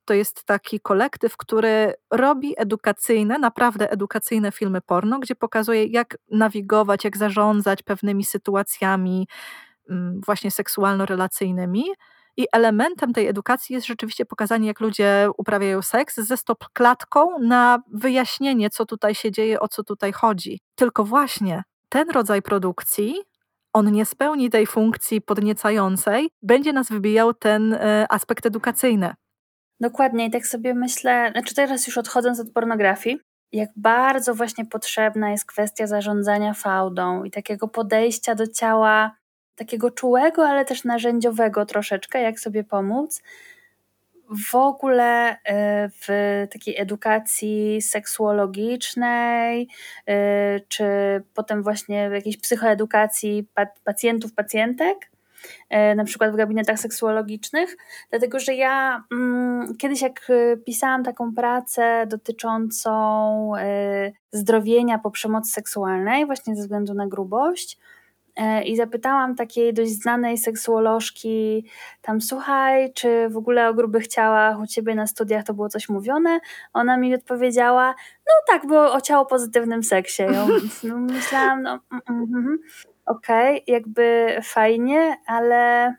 to jest taki kolektyw, który robi edukacyjne, naprawdę edukacyjne filmy porno, gdzie pokazuje, jak nawigować, jak zarządzać pewnymi sytuacjami mm, właśnie seksualno-relacyjnymi. I elementem tej edukacji jest rzeczywiście pokazanie, jak ludzie uprawiają seks ze stop-klatką na wyjaśnienie, co tutaj się dzieje, o co tutaj chodzi. Tylko właśnie ten rodzaj produkcji, on nie spełni tej funkcji podniecającej, będzie nas wybijał ten e, aspekt edukacyjny. Dokładnie, i tak sobie myślę, znaczy teraz już odchodząc od pornografii, jak bardzo właśnie potrzebna jest kwestia zarządzania fałdą i takiego podejścia do ciała, takiego czułego, ale też narzędziowego troszeczkę, jak sobie pomóc. W ogóle e, w takiej edukacji seksuologicznej, e, czy potem właśnie w jakiejś psychoedukacji pacjentów, pacjentek, na przykład w gabinetach seksuologicznych, dlatego że ja mm, kiedyś jak e, pisałam taką pracę dotyczącą e, zdrowienia po przemocy seksualnej, właśnie ze względu na grubość, i zapytałam takiej dość znanej seksuolożki tam, słuchaj, czy w ogóle o grubych ciałach u ciebie na studiach to było coś mówione? Ona mi odpowiedziała, no tak, było o ciało pozytywnym seksie. Ja no, myślałam, no, mm, mm, mm okej, okay, jakby fajnie, ale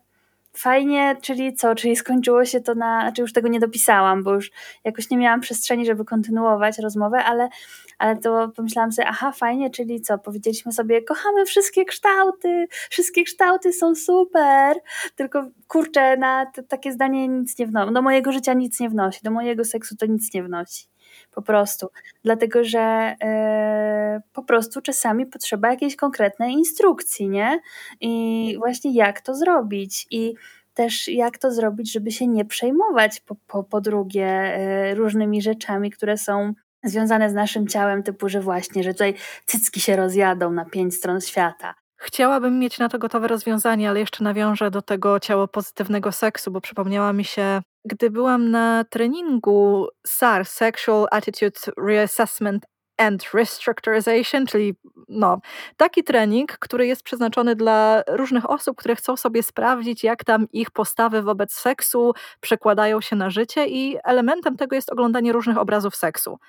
fajnie, czyli co? Czyli skończyło się to na. Znaczy, już tego nie dopisałam, bo już jakoś nie miałam przestrzeni, żeby kontynuować rozmowę, ale, ale to pomyślałam sobie, aha, fajnie, czyli co? Powiedzieliśmy sobie, kochamy wszystkie kształty, wszystkie kształty są super, tylko kurczę, na takie zdanie nic nie wnosi. Do mojego życia nic nie wnosi, do mojego seksu to nic nie wnosi po prostu. Dlatego, że e, po prostu czasami potrzeba jakiejś konkretnej instrukcji, nie? I właśnie jak to zrobić. I też jak to zrobić, żeby się nie przejmować po, po, po drugie e, różnymi rzeczami, które są związane z naszym ciałem, typu, że właśnie, że tutaj cycki się rozjadą na pięć stron świata. Chciałabym mieć na to gotowe rozwiązanie, ale jeszcze nawiążę do tego ciało pozytywnego seksu, bo przypomniała mi się gdy byłam na treningu SAR, Sexual Attitude Reassessment and Restructurization, czyli no, taki trening, który jest przeznaczony dla różnych osób, które chcą sobie sprawdzić, jak tam ich postawy wobec seksu przekładają się na życie, i elementem tego jest oglądanie różnych obrazów seksu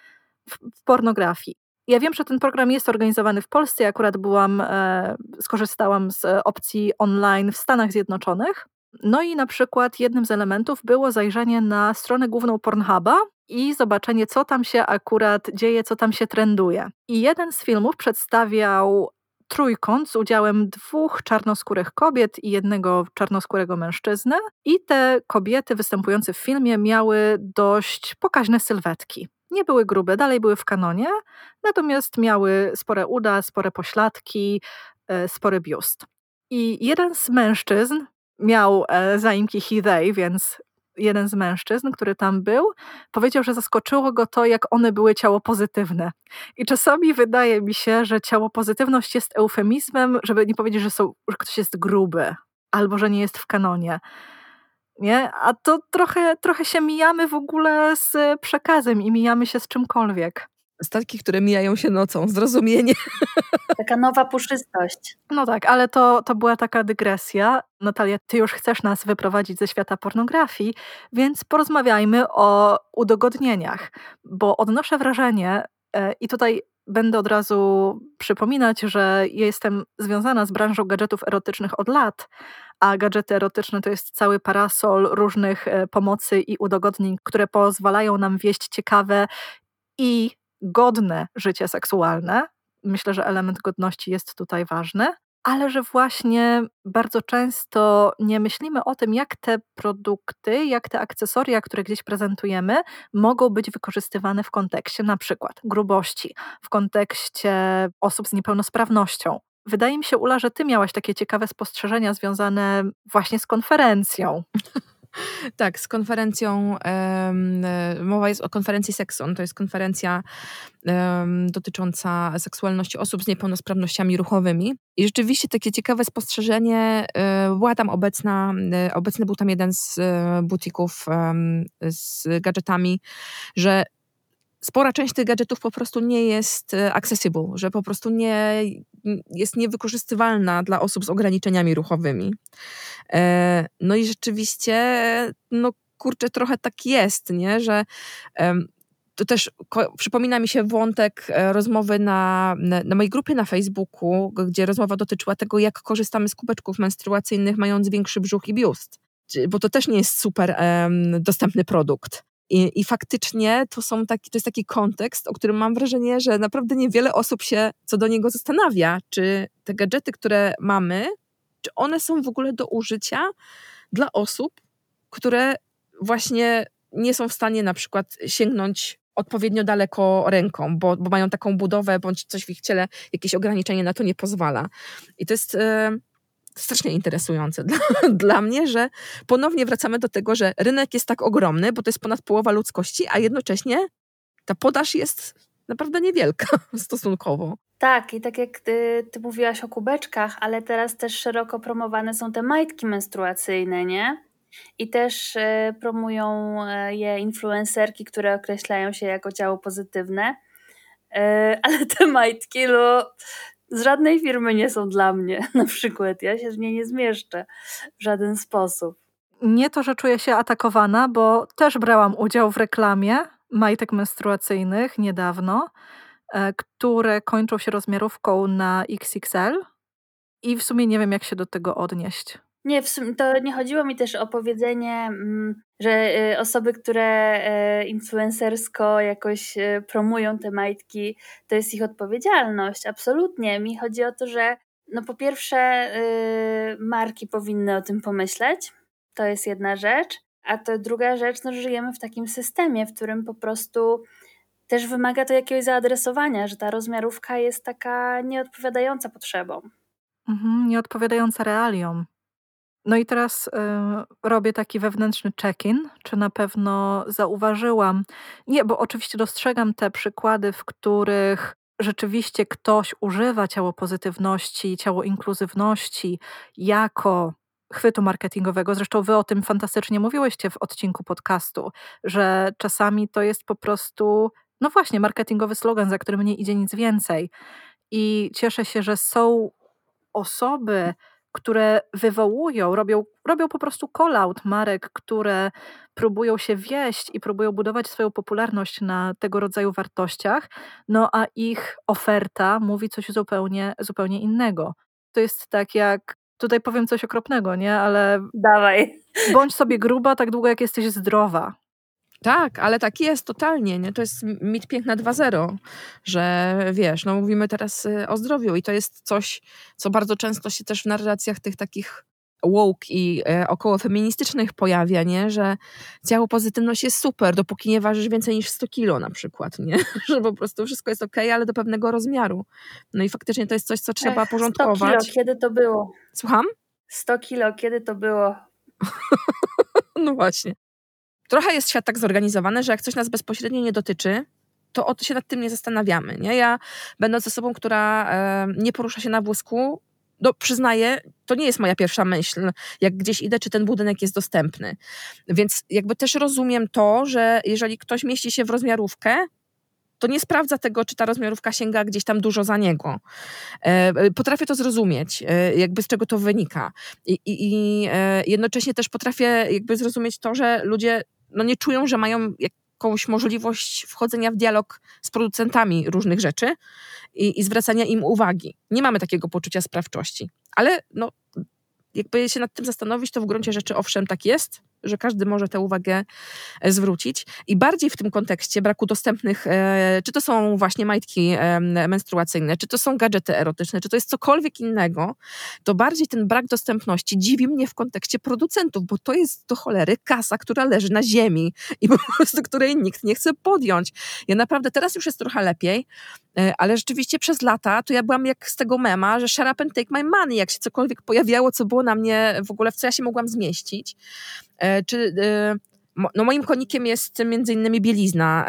w, pornografii. Ja wiem, że ten program jest organizowany w Polsce. Ja akurat byłam, e, skorzystałam z opcji online w Stanach Zjednoczonych. No i na przykład jednym z elementów było zajrzenie na stronę główną Pornhuba i zobaczenie, co tam się akurat dzieje, co tam się trenduje. I jeden z filmów przedstawiał trójkąt z udziałem dwóch czarnoskórych kobiet i jednego czarnoskórego mężczyzny. I te kobiety występujące w filmie miały dość pokaźne sylwetki. Nie były grube, dalej były w kanonie, natomiast miały spore uda, spore pośladki, e, spory biust. I jeden z mężczyzn miał e, zaimki he, they, więc jeden z mężczyzn, który tam był, powiedział, że zaskoczyło go to, jak one były ciało pozytywne. I czasami wydaje mi się, że ciało pozytywność jest eufemizmem, żeby nie powiedzieć, że, są, że ktoś jest gruby albo że nie jest w kanonie. Nie? A to trochę, trochę się mijamy w ogóle z przekazem i mijamy się z czymkolwiek. Statki, które mijają się nocą, zrozumienie. Taka nowa puszystość. No tak, ale to, to była taka dygresja. Natalia, ty już chcesz nas wyprowadzić ze świata pornografii, więc porozmawiajmy o udogodnieniach, bo odnoszę wrażenie, e, i tutaj będę od razu przypominać, że ja jestem związana z branżą gadżetów erotycznych od lat, a gadżety erotyczne to jest cały parasol różnych e, pomocy i udogodnień, które pozwalają nam wieść ciekawe i godne życie seksualne. Myślę, że element godności jest tutaj ważny, ale że właśnie bardzo często nie myślimy o tym, jak te produkty, jak te akcesoria, które gdzieś prezentujemy, mogą być wykorzystywane w kontekście na przykład grubości, w kontekście osób z niepełnosprawnością. Wydaje mi się, Ula, że ty miałaś takie ciekawe spostrzeżenia związane właśnie z konferencją. Tak, z konferencją, e, mowa jest o konferencji Sexon, to jest konferencja dotycząca seksualności osób z niepełnosprawnościami ruchowymi. I rzeczywiście takie ciekawe spostrzeżenie, e, była tam obecna, e, obecny był tam jeden z butików z gadżetami, że spora część tych gadżetów po prostu nie jest e, accessible, że po prostu nie jest niewykorzystywalna dla osób z ograniczeniami ruchowymi. E, No i rzeczywiście, no kurczę, trochę tak jest, nie? że to też przypomina mi się wątek e, rozmowy na, na, mojej grupie na Facebooku, gdzie rozmowa dotyczyła tego, jak korzystamy z kubeczków menstruacyjnych, mając większy brzuch i biust. Bo to też nie jest super em, dostępny produkt. I, I faktycznie to, są taki, to jest taki kontekst, o którym mam wrażenie, że naprawdę niewiele osób się co do niego zastanawia, czy te gadżety, które mamy, czy one są w ogóle do użycia dla osób, które właśnie nie są w stanie na przykład sięgnąć odpowiednio daleko ręką, bo, bo mają taką budowę, bądź coś w ich ciele, jakieś ograniczenie na to nie pozwala. I to jest e, strasznie interesujące dla, dla mnie, że ponownie wracamy do tego, że rynek jest tak ogromny, bo to jest ponad połowa ludzkości, a jednocześnie ta podaż jest naprawdę niewielka stosunkowo. Tak, i tak jak ty, ty mówiłaś o kubeczkach, ale teraz też szeroko promowane są te majtki menstruacyjne, nie? I też e, promują e, je influencerki, które określają się jako ciało pozytywne. E, ale te majtki, no, z żadnej firmy nie są dla mnie, na przykład. Ja się w nie nie zmieszczę w żaden sposób. Nie to, że czuję się atakowana, bo też brałam udział w reklamie majtek menstruacyjnych niedawno, e, które kończą się rozmiarówką na XXL i w sumie nie wiem, jak się do tego odnieść. Nie, w sumie to nie chodziło mi też o powiedzenie, mm, że y, osoby, które y, influencersko jakoś y, promują te majtki, to jest ich odpowiedzialność. Absolutnie. Mi chodzi o to, że no po pierwsze y, marki powinny o tym pomyśleć. To jest jedna rzecz. A to druga rzecz, no, że żyjemy w takim systemie, w którym po prostu też wymaga to jakiegoś zaadresowania, że ta rozmiarówka jest taka nieodpowiadająca potrzebom. Mhm, nieodpowiadająca realiom. No i teraz y, robię taki wewnętrzny check-in, czy na pewno zauważyłam. Nie, bo oczywiście dostrzegam te przykłady, w których rzeczywiście ktoś używa ciało pozytywności, ciało inkluzywności jako chwytu marketingowego. Zresztą wy o tym fantastycznie mówiłyście w odcinku podcastu, że czasami to jest po prostu, no właśnie, marketingowy slogan, za którym nie idzie nic więcej. I cieszę się, że są osoby, które wywołują, robią, robią po prostu call-out marek, które próbują się wieść i próbują budować swoją popularność na tego rodzaju wartościach, no a ich oferta mówi coś zupełnie, zupełnie innego. To jest tak jak, tutaj powiem coś okropnego, nie? Ale Dawaj. bądź sobie gruba tak długo, jak jesteś zdrowa. Tak, ale tak jest totalnie, nie? To jest mit piękna 2.0, że wiesz, no mówimy teraz y, o zdrowiu i to jest coś, co bardzo często się też w narracjach tych takich woke i e, około feministycznych pojawia, nie? Że ciało pozytywność jest super, dopóki nie ważysz więcej niż 100 kilo na przykład, nie? Że po prostu wszystko jest okej, ale do pewnego rozmiaru. No i faktycznie to jest coś, co trzeba Ech, 100 porządkować. kilo, kiedy to było? Słucham? 100 kilo, kiedy to było? No właśnie. Trochę jest świat tak zorganizowany, że jak coś nas bezpośrednio nie dotyczy, to o to się nad tym nie zastanawiamy. Nie? Ja, będąc osobą, która e, nie porusza się na wózku, no przyznaję, to nie jest moja pierwsza myśl, jak gdzieś idę, czy ten budynek jest dostępny. Więc jakby też rozumiem to, że jeżeli ktoś mieści się w rozmiarówkę, to nie sprawdza tego, czy ta rozmiarówka sięga gdzieś tam dużo za niego. E, potrafię to zrozumieć, e, jakby z czego to wynika. I, i, i e, jednocześnie też potrafię jakby zrozumieć to, że ludzie no, nie czują, że mają jakąś możliwość wchodzenia w dialog z producentami różnych rzeczy i, i zwracania im uwagi. Nie mamy takiego poczucia sprawczości. Ale no, jakby się nad tym zastanowić, to w gruncie rzeczy owszem tak jest, że każdy może tę uwagę e, zwrócić. I bardziej w tym kontekście braku dostępnych, e, czy to są właśnie majtki e, menstruacyjne, czy to są gadżety erotyczne, czy to jest cokolwiek innego, to bardziej ten brak dostępności dziwi mnie w kontekście producentów, bo to jest do cholery kasa, która leży na ziemi i po prostu której nikt nie chce podjąć. Ja naprawdę, teraz już jest trochę lepiej, ale rzeczywiście przez lata to ja byłam jak z tego mema, że shut up and take my money, jak się cokolwiek pojawiało, co było na mnie w ogóle, w co ja się mogłam zmieścić, Czy e, no moim konikiem jest między innymi bielizna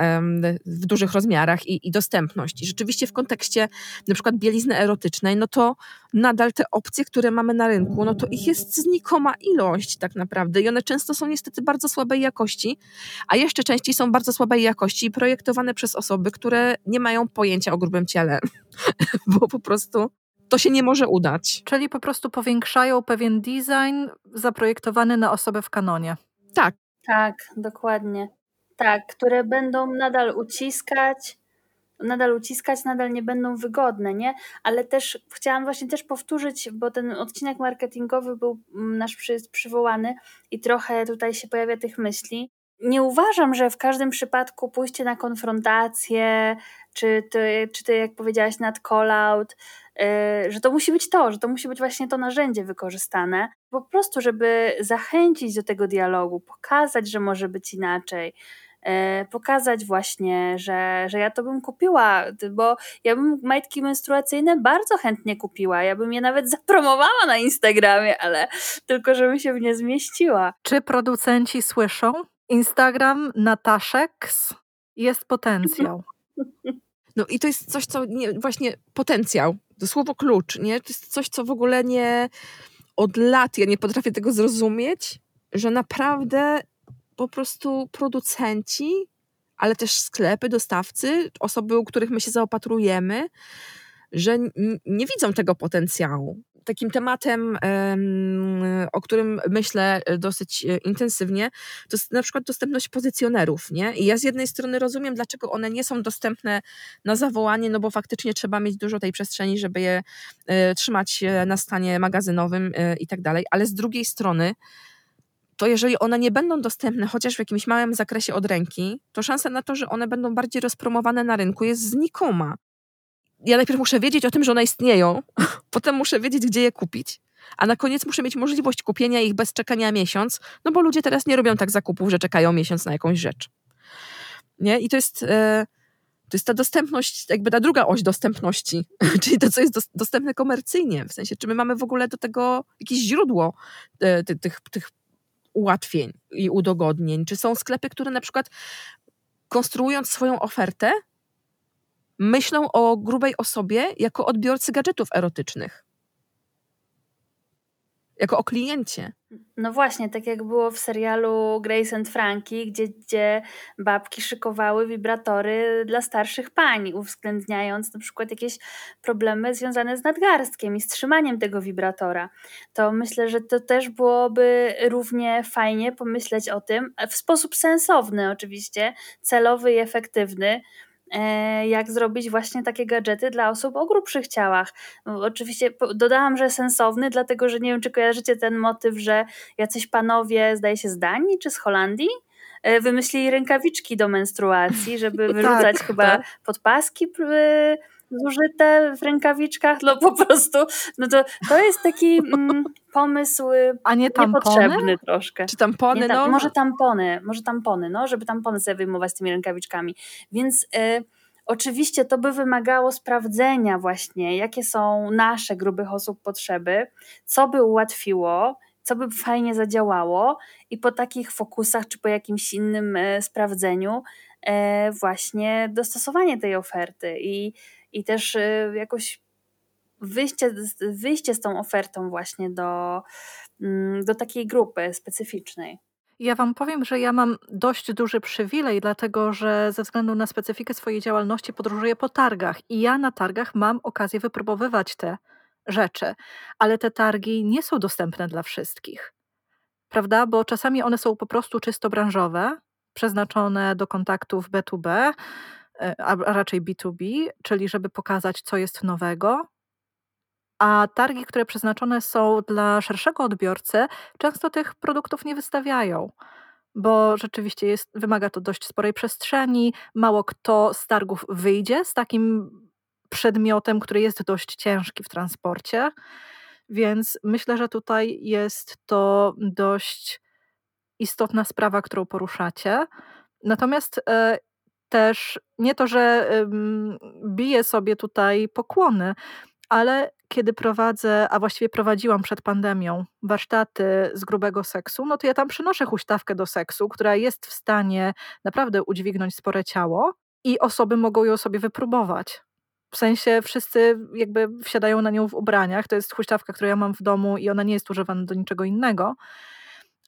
w dużych rozmiarach i, i dostępność. I rzeczywiście w kontekście na przykład bielizny erotycznej, no to nadal te opcje, które mamy na rynku, no to ich jest znikoma ilość tak naprawdę i one często są niestety bardzo słabej jakości, a jeszcze częściej są bardzo słabej jakości i projektowane przez osoby, które nie mają pojęcia o grubym ciele, bo po prostu to się nie może udać. Czyli po prostu powiększają pewien design zaprojektowany na osobę w kanonie. Tak, Tak, dokładnie. Tak, które będą nadal uciskać, nadal uciskać, nadal nie będą wygodne, nie? Ale też chciałam właśnie też powtórzyć, bo ten odcinek marketingowy był mm, nasz przy, przywołany i trochę tutaj się pojawia tych myśli. Nie uważam, że w każdym przypadku pójście na konfrontację, czy ty, czy ty jak powiedziałaś, nad call-out, że to musi być to, że to musi być właśnie to narzędzie wykorzystane, po prostu, żeby zachęcić do tego dialogu, pokazać, że może być inaczej, e, pokazać właśnie, że, że ja to bym kupiła, bo ja bym majtki menstruacyjne bardzo chętnie kupiła, ja bym je nawet zapromowała na Instagramie, ale tylko żebym się w nie zmieściła. Czy producenci słyszą? Instagram Nataszeks jest potencjał. No i to jest coś, co nie, właśnie potencjał, to słowo klucz, nie? To jest coś, co w ogóle nie od lat ja nie potrafię tego zrozumieć, że naprawdę po prostu producenci, ale też sklepy, dostawcy, osoby, u których my się zaopatrujemy, że nie widzą tego potencjału. Takim tematem, em, o którym myślę dosyć e, intensywnie, to jest na przykład dostępność pozycjonerów. Nie? I ja z jednej strony rozumiem, dlaczego one nie są dostępne na zawołanie, no bo faktycznie trzeba mieć dużo tej przestrzeni, żeby je e, trzymać e, na stanie magazynowym e, i tak dalej, ale z drugiej strony, to jeżeli one nie będą dostępne chociaż w jakimś małym zakresie od ręki, to szansa na to, że one będą bardziej rozpromowane na rynku jest znikoma. Ja najpierw muszę wiedzieć o tym, że one istnieją, potem muszę wiedzieć, gdzie je kupić, a na koniec muszę mieć możliwość kupienia ich bez czekania miesiąc, no bo ludzie teraz nie robią tak zakupów, że czekają miesiąc na jakąś rzecz. Nie? I to jest, e, to jest ta dostępność, jakby ta druga oś dostępności, czyli to, co jest dos- dostępne komercyjnie, w sensie, czy my mamy w ogóle do tego jakieś źródło e, ty, tych, tych ułatwień i udogodnień? Czy są sklepy, które na przykład konstruując swoją ofertę, myślą o grubej osobie jako odbiorcy gadżetów erotycznych? Jako o kliencie. No właśnie, tak jak było w serialu Grace and Frankie, gdzie, gdzie babki szykowały wibratory dla starszych pań, uwzględniając na przykład jakieś problemy związane z nadgarstkiem i z trzymaniem tego wibratora. To myślę, że to też byłoby równie fajnie pomyśleć o tym, w sposób sensowny oczywiście, celowy i efektywny, jak zrobić właśnie takie gadżety dla osób o grubszych ciałach. No, Oczywiście dodałam, że sensowny, dlatego że nie wiem, czy kojarzycie ten motyw, że jacyś panowie, zdaje się z Danii czy z Holandii, e, wymyślili rękawiczki do menstruacji, żeby wyrzucać Tak, chyba tak. podpaski e, zużyte w rękawiczkach, no po prostu, no to, to jest taki mm, pomysł e, A nie tampony? niepotrzebny troszkę. Czy tampony? Tam, no, może tampony, może tampony, no, żeby tampony sobie wyjmować z tymi rękawiczkami. Więc y, oczywiście to by wymagało sprawdzenia właśnie, jakie są nasze grubych osób potrzeby, co by ułatwiło, co by fajnie zadziałało i po takich fokusach czy po jakimś innym e, sprawdzeniu e, właśnie dostosowanie tej oferty i, i też e, jakoś wyjście, wyjście z tą ofertą właśnie do, mm, do takiej grupy specyficznej. Ja Wam powiem, że ja mam dość duży przywilej, dlatego że ze względu na specyfikę swojej działalności podróżuję po targach i ja na targach mam okazję wypróbowywać te rzeczy, ale te targi nie są dostępne dla wszystkich. Prawda? Bo czasami one są po prostu czysto branżowe, przeznaczone do kontaktów B2B, e, a a raczej B2B, czyli żeby pokazać, co jest nowego. A targi, które przeznaczone są dla szerszego odbiorcy, często tych produktów nie wystawiają, bo rzeczywiście jest, wymaga to dość sporej przestrzeni. Mało kto z targów wyjdzie z takim przedmiotem, który jest dość ciężki w transporcie. Więc myślę, że tutaj jest to dość istotna sprawa, którą poruszacie. Natomiast e, też nie to, że biję sobie tutaj pokłony, ale kiedy prowadzę, a właściwie prowadziłam przed pandemią warsztaty z grubego seksu, no to ja tam przynoszę huśtawkę do seksu, która jest w stanie naprawdę udźwignąć spore ciało i osoby mogą ją sobie wypróbować. W sensie wszyscy jakby wsiadają na nią w ubraniach. To jest huśtawka, którą ja mam w domu i ona nie jest używana do niczego innego.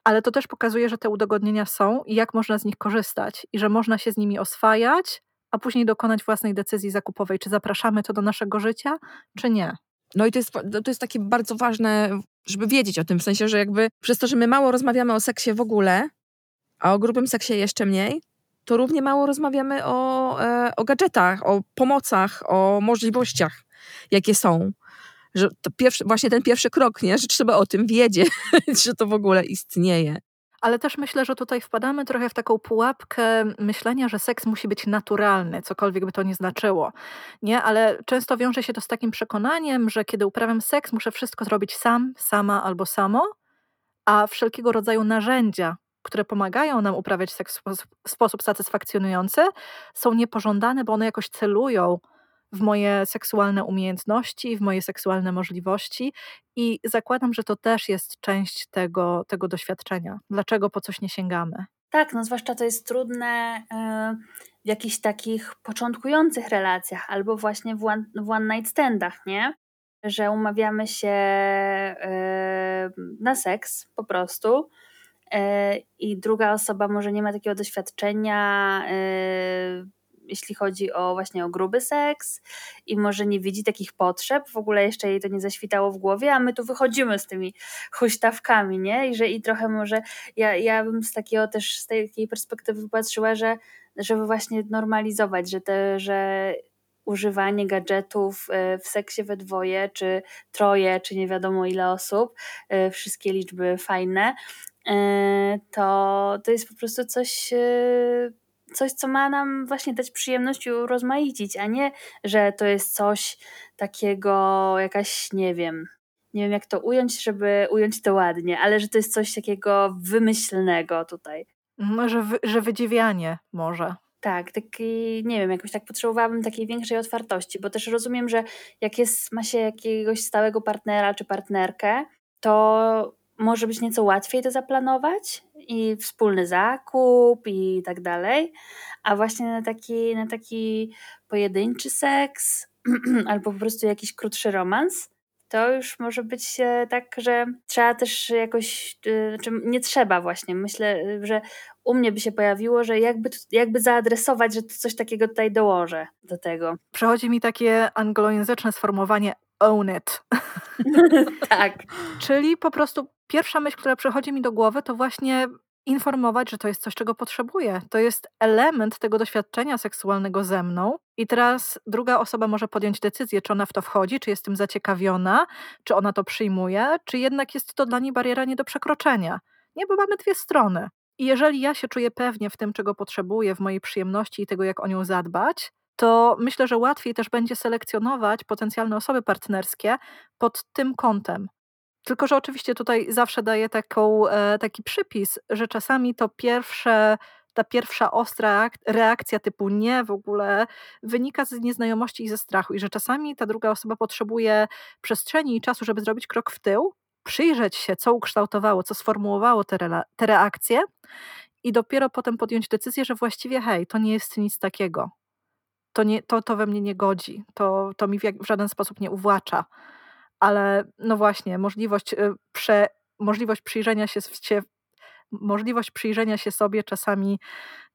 Ale to też pokazuje, że te udogodnienia są i jak można z nich korzystać i że można się z nimi oswajać, a później dokonać własnej decyzji zakupowej, czy zapraszamy to do naszego życia, czy nie. No i to jest, to jest takie bardzo ważne, żeby wiedzieć o tym, w sensie, że jakby przez to, że my mało rozmawiamy o seksie w ogóle, a o grubym seksie jeszcze mniej, to równie mało rozmawiamy o, e, o gadżetach, o pomocach, o możliwościach, jakie są. Że to pierwszy, właśnie ten pierwszy krok, nie? że trzeba o tym wiedzieć, że to w ogóle istnieje. Ale też myślę, że tutaj wpadamy trochę w taką pułapkę myślenia, że seks musi być naturalny, cokolwiek by to nie znaczyło. Nie, ale często wiąże się to z takim przekonaniem, że kiedy uprawiam seks, muszę wszystko zrobić sam, sama albo samo, a wszelkiego rodzaju narzędzia, które pomagają nam uprawiać seks w sposób, w sposób satysfakcjonujący, są niepożądane, bo one jakoś celują w moje seksualne umiejętności, w moje seksualne możliwości i zakładam, że to też jest część tego, tego doświadczenia. Dlaczego po coś nie sięgamy? Tak, no zwłaszcza to jest trudne e, w jakichś takich początkujących relacjach albo właśnie w one, w one night standach, nie? Że umawiamy się e, na seks po prostu e, i druga osoba może nie ma takiego doświadczenia jeśli chodzi o właśnie o gruby seks i może nie widzi takich potrzeb, w ogóle jeszcze jej to nie zaświtało w głowie, a my tu wychodzimy z tymi huśtawkami, nie? I że i trochę może, ja, ja bym z takiego też, z takiej perspektywy patrzyła, że żeby właśnie normalizować, że te, że używanie gadżetów e, w seksie we dwoje, czy troje, czy nie wiadomo ile osób, e, wszystkie liczby fajne, e, to, to jest po prostu coś coś, co ma nam właśnie dać przyjemność i urozmaicić, a nie, że to jest coś takiego, jakaś, nie wiem, nie wiem jak to ująć, żeby ująć to ładnie, ale że to jest coś takiego wymyślnego tutaj. Że, wy, że wydziwianie może. Tak, taki, nie wiem, jakoś tak potrzebowałabym takiej większej otwartości, bo też rozumiem, że jak jest, ma się jakiegoś stałego partnera czy partnerkę, to może być nieco łatwiej to zaplanować i wspólny zakup i tak dalej, a właśnie na taki, na taki pojedynczy seks albo po prostu jakiś krótszy romans, to już może być tak, że trzeba też jakoś, y, znaczy nie trzeba właśnie, myślę, że u mnie by się pojawiło, że jakby, jakby zaadresować, że coś takiego tutaj dołożę do tego. Przechodzi mi takie anglojęzyczne sformułowanie own it. tak. Czyli po prostu pierwsza myśl, która przychodzi mi do głowy, to właśnie informować, że to jest coś, czego potrzebuję. To jest element tego doświadczenia seksualnego ze mną. I teraz druga osoba może podjąć decyzję, czy ona w to wchodzi, czy jest tym zaciekawiona, czy ona to przyjmuje, czy jednak jest to dla niej bariera nie do przekroczenia. Nie, bo mamy dwie strony. I jeżeli ja się czuję pewnie w tym, czego potrzebuję, w mojej przyjemności i tego, jak o nią zadbać, to myślę, że łatwiej też będzie selekcjonować potencjalne osoby partnerskie pod tym kątem. Tylko, że oczywiście tutaj zawsze daję taką, e, taki przypis, że czasami to pierwsze, ta pierwsza ostra reakcja typu nie w ogóle wynika z nieznajomości i ze strachu, i że czasami ta druga osoba potrzebuje przestrzeni i czasu, żeby zrobić krok w tył, przyjrzeć się, co ukształtowało, co sformułowało te, te reakcje, i dopiero potem podjąć decyzję, że właściwie hej, to nie jest nic takiego. To, nie, to, to we mnie nie godzi, to, to mi w, w żaden sposób nie uwłacza ale no właśnie, możliwość, y, prze, możliwość przyjrzenia się, się możliwość przyjrzenia się sobie czasami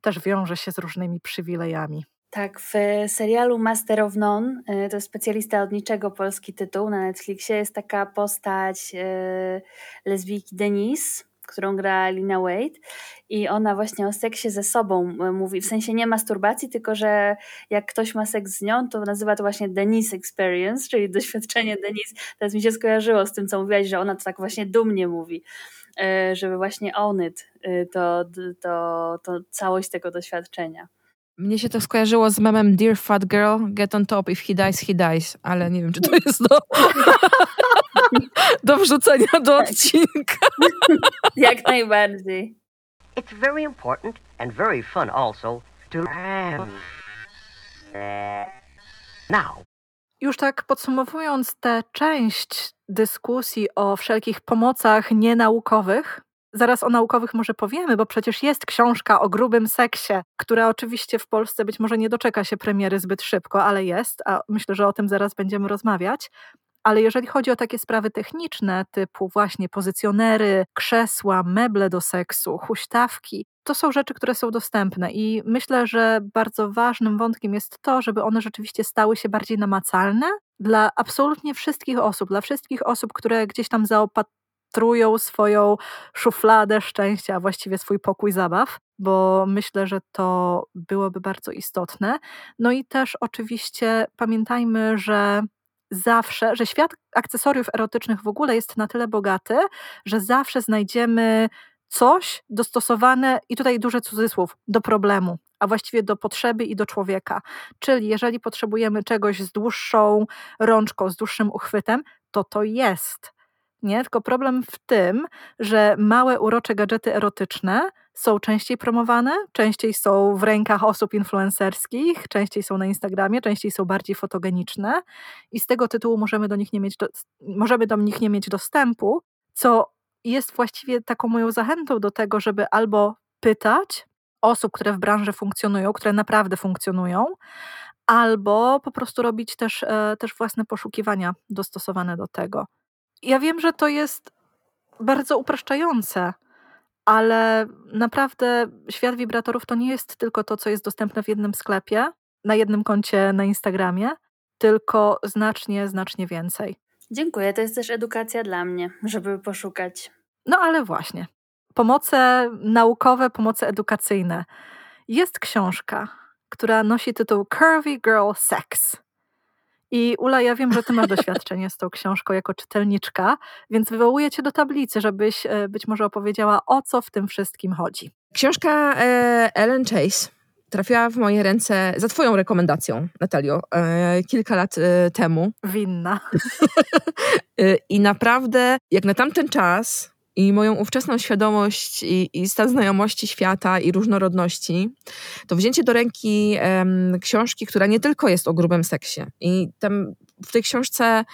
też wiąże się z różnymi przywilejami. Tak, w serialu Master of None, y, to specjalista od niczego polski tytuł na Netflixie, jest taka postać y, lesbijki Denise, którą gra Lina Wade i ona właśnie o seksie ze sobą e, mówi, w sensie nie masturbacji, tylko że jak ktoś ma seks z nią, to nazywa to właśnie Denise Experience, czyli doświadczenie Denise. Teraz mi się skojarzyło z tym, co mówiłaś, że ona to tak właśnie dumnie mówi, e, żeby właśnie own it, e, to, to, to całość tego doświadczenia. Mnie się to skojarzyło z memem Dear Fat Girl, get on top, if he dies, he dies, ale nie wiem, czy to jest do, do wrzucenia do odcinka. Jak najbardziej. It's very important and very fun also to now. Już tak podsumowując tę część dyskusji o wszelkich pomocach nienaukowych, zaraz o naukowych może powiemy, bo przecież jest książka o grubym seksie, która oczywiście w Polsce być może nie doczeka się premiery zbyt szybko, ale jest, a myślę, że o tym zaraz będziemy rozmawiać. Ale jeżeli chodzi o takie sprawy techniczne, typu właśnie pozycjonery, krzesła, meble do seksu, huśtawki, to są rzeczy, które są dostępne i myślę, że bardzo ważnym wątkiem jest to, żeby one rzeczywiście stały się bardziej namacalne dla absolutnie wszystkich osób, dla wszystkich osób, które gdzieś tam zaopatrują swoją szufladę szczęścia, a właściwie swój pokój zabaw, bo myślę, że to byłoby bardzo istotne. No i też oczywiście pamiętajmy, że zawsze, że świat akcesoriów erotycznych w ogóle jest na tyle bogaty, że zawsze znajdziemy coś dostosowane, i tutaj duży cudzysłów, do problemu, a właściwie do potrzeby i do człowieka. Czyli jeżeli potrzebujemy czegoś z dłuższą rączką, z dłuższym uchwytem, to to jest. Nie? Tylko problem w tym, że małe, urocze gadżety erotyczne są częściej promowane, częściej są w rękach osób influencerskich, częściej są na Instagramie, częściej są bardziej fotogeniczne i z tego tytułu możemy do nich nie mieć, do, możemy do nich nie mieć dostępu, co jest właściwie taką moją zachętą do tego, żeby albo pytać osób, które w branży funkcjonują, które naprawdę funkcjonują, albo po prostu robić też, e, też własne poszukiwania dostosowane do tego. Ja wiem, że to jest bardzo upraszczające, ale naprawdę świat wibratorów to nie jest tylko to, co jest dostępne w jednym sklepie, na jednym koncie na Instagramie, tylko znacznie, znacznie więcej. Dziękuję, to jest też edukacja dla mnie, żeby poszukać. No ale właśnie. Pomoce naukowe, pomoce edukacyjne. Jest książka, która nosi tytuł Curvy Girl Sex. I Ula, ja wiem, że ty masz doświadczenie z tą książką jako czytelniczka, więc wywołuję cię do tablicy, żebyś e, być może opowiedziała, o co w tym wszystkim chodzi. Książka e, Ellen Chase trafiła w moje ręce za twoją rekomendacją, Natalio, e, kilka lat temu. Winna. I naprawdę, jak na tamten czas, i moją ówczesną świadomość i, i stan znajomości świata i różnorodności, to wzięcie do ręki książki, która nie tylko jest o grubym seksie. I tam w tej książce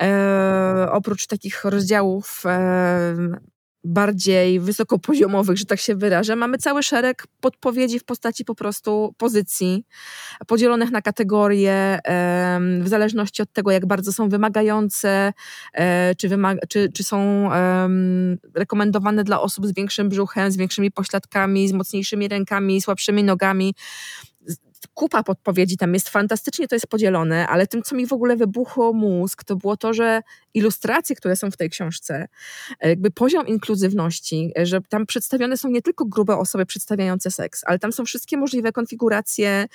e, oprócz takich rozdziałów e, bardziej wysokopoziomowych, że tak się wyrażę, mamy cały szereg podpowiedzi w postaci po prostu pozycji, podzielonych na kategorie w zależności od tego, jak bardzo są wymagające, e, czy, wymaga, czy, czy są rekomendowane dla osób z większym brzuchem, z większymi pośladkami, z mocniejszymi rękami, słabszymi nogami kupa podpowiedzi tam jest, fantastycznie to jest podzielone, ale tym, co mi w ogóle wybuchło mózg, to było to, że ilustracje, które są w tej książce, e, jakby poziom inkluzywności, e, że tam przedstawione są nie tylko grube osoby przedstawiające seks, ale tam są wszystkie możliwe konfiguracje,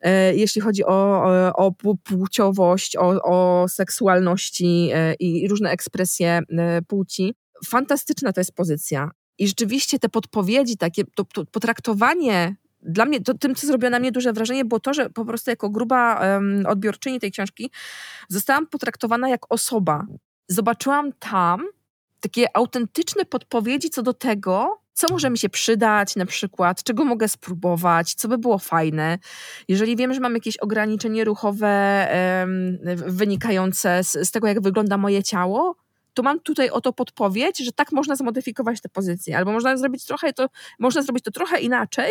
e, jeśli chodzi o, o, płciowość, o, o seksualności i różne ekspresje płci. Fantastyczna to jest pozycja. I rzeczywiście te podpowiedzi, takie to, to potraktowanie dla mnie, to, tym, co zrobiło na mnie duże wrażenie, było to, że po prostu jako gruba um, odbiorczyni tej książki zostałam potraktowana jak osoba. Zobaczyłam tam takie autentyczne podpowiedzi co do tego, co może mi się przydać, na przykład, czego mogę spróbować, co by było fajne. Jeżeli wiem, że mam jakieś ograniczenie ruchowe um, wynikające z, z tego, jak wygląda moje ciało, to mam tutaj oto podpowiedź, że tak można zmodyfikować te pozycje, albo można zrobić trochę to, można zrobić to trochę inaczej,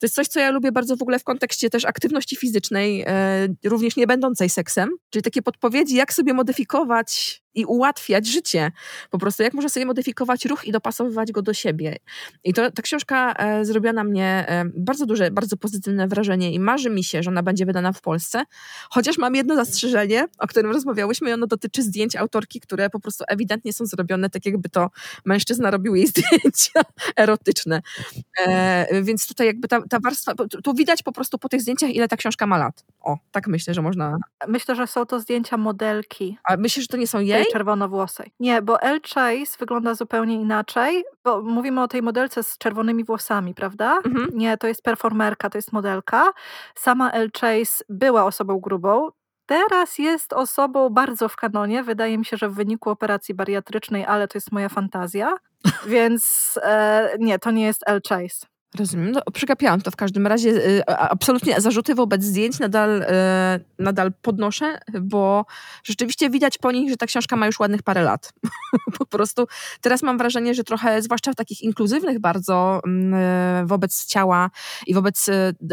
to jest coś, co ja lubię bardzo w ogóle w kontekście też aktywności fizycznej, e, również nie będącej seksem, czyli takie podpowiedzi, jak sobie modyfikować i ułatwiać życie. Po prostu jak można sobie modyfikować ruch i dopasowywać go do siebie. I to, ta książka e, zrobiła na mnie e, bardzo duże, bardzo pozytywne wrażenie i marzy mi się, że ona będzie wydana w Polsce. Chociaż mam jedno zastrzeżenie, o którym rozmawiałyśmy i ono dotyczy zdjęć autorki, które po prostu ewidentnie są zrobione tak, jakby to mężczyzna robił jej zdjęcia erotyczne. E, więc tutaj jakby ta, ta warstwa, tu widać po prostu po tych zdjęciach, ile ta książka ma lat. O, tak myślę, że można. Myślę, że są to zdjęcia modelki. A myślisz, że to nie są jej? Tej czerwonowłosej. Nie, bo L. Chase wygląda zupełnie inaczej, bo mówimy o tej modelce z czerwonymi włosami, prawda? Mhm. Nie, to jest performerka, to jest modelka. Sama L. Chase była osobą grubą, teraz jest osobą bardzo w kanonie. Wydaje mi się, że w wyniku operacji bariatrycznej, ale to jest moja fantazja. Więc e, nie, to nie jest L. Chase. Rozumiem. No, to w każdym razie. y, Absolutnie zarzuty wobec zdjęć nadal, y, nadal podnoszę, bo rzeczywiście widać po nich, że ta książka ma już ładnych parę lat. po prostu teraz mam wrażenie, że trochę, zwłaszcza w takich inkluzywnych bardzo mm, y, wobec ciała i wobec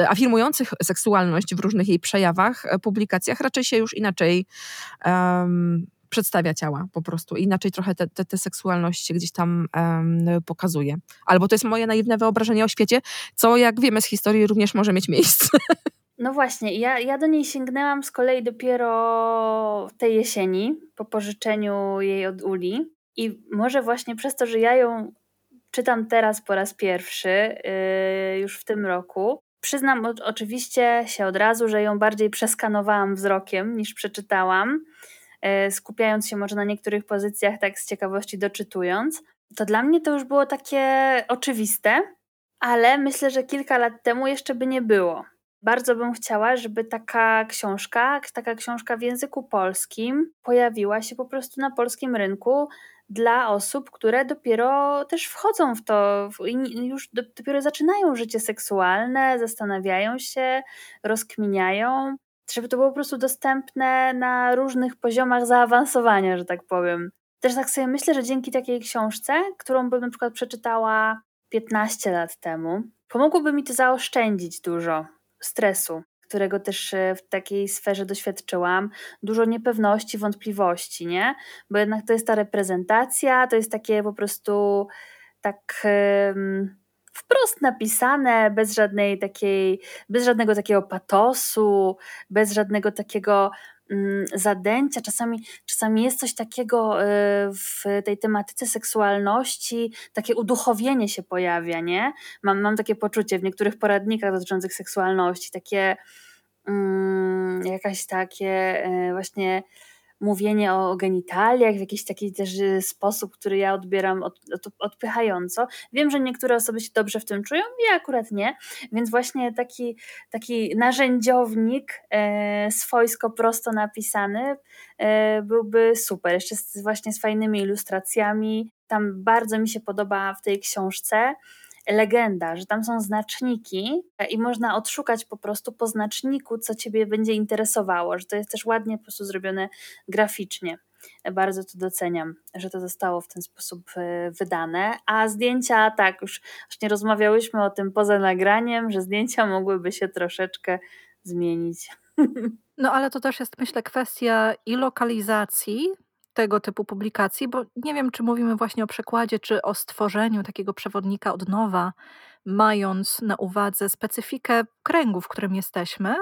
afirmujących seksualność w różnych jej przejawach, publikacjach, raczej się już inaczej przedstawia ciała po prostu. Inaczej trochę te, te, te seksualność gdzieś tam em, pokazuje. Albo to jest moje naiwne wyobrażenie o świecie, co jak wiemy z historii również może mieć miejsce. No właśnie, ja, ja do niej sięgnęłam z kolei dopiero tej jesieni, po pożyczeniu jej od Uli. I może właśnie przez to, że ja ją czytam teraz po raz pierwszy, yy, już w tym roku, przyznam o, oczywiście się od razu, że ją bardziej przeskanowałam wzrokiem niż przeczytałam, skupiając się może na niektórych pozycjach, tak z ciekawości doczytując. To dla mnie to już było takie oczywiste, ale myślę, że kilka lat temu jeszcze by nie było. Bardzo bym chciała, żeby taka książka, taka książka w języku polskim pojawiła się po prostu na polskim rynku dla osób, które dopiero też wchodzą w to już do, dopiero zaczynają życie seksualne, zastanawiają się, rozkminiają, żeby to było po prostu dostępne na różnych poziomach zaawansowania, że tak powiem. Też tak sobie myślę, że dzięki takiej książce, którą bym na przykład przeczytała 15 lat temu, pomogłoby mi to zaoszczędzić dużo stresu, którego też e, w takiej sferze doświadczyłam, dużo niepewności, wątpliwości, nie? Bo jednak to jest ta reprezentacja, to jest takie po prostu tak em, wprost napisane, bez żadnej takiej, bez żadnego takiego patosu, bez żadnego takiego mm, zadęcia. Czasami, czasami jest coś takiego y, w tej tematyce seksualności, takie uduchowienie się pojawia, nie? Mam, mam takie poczucie w niektórych poradnikach dotyczących seksualności, takie mm, jakaś takie y, właśnie mówienie o genitaliach w jakiś taki też y, sposób, który ja odbieram od, od, odpychająco. Wiem, że niektóre osoby się dobrze w tym czują, ja akurat nie, więc właśnie taki, taki narzędziownik e, swojsko prosto napisany e, byłby super. Jeszcze z, właśnie z fajnymi ilustracjami. Tam bardzo mi się podoba w tej książce legenda, że tam są znaczniki e, i można odszukać po prostu po znaczniku, co ciebie będzie interesowało, że to jest też ładnie po prostu zrobione graficznie. E, Bardzo to doceniam, że to zostało w ten sposób e, wydane. A zdjęcia, tak, już właśnie rozmawiałyśmy o tym poza nagraniem, że zdjęcia mogłyby się troszeczkę zmienić. No ale to też jest, myślę, kwestia i lokalizacji tego typu publikacji, bo nie wiem, czy mówimy właśnie o przekładzie, czy o stworzeniu takiego przewodnika od nowa, mając na uwadze specyfikę kręgu, w którym jesteśmy,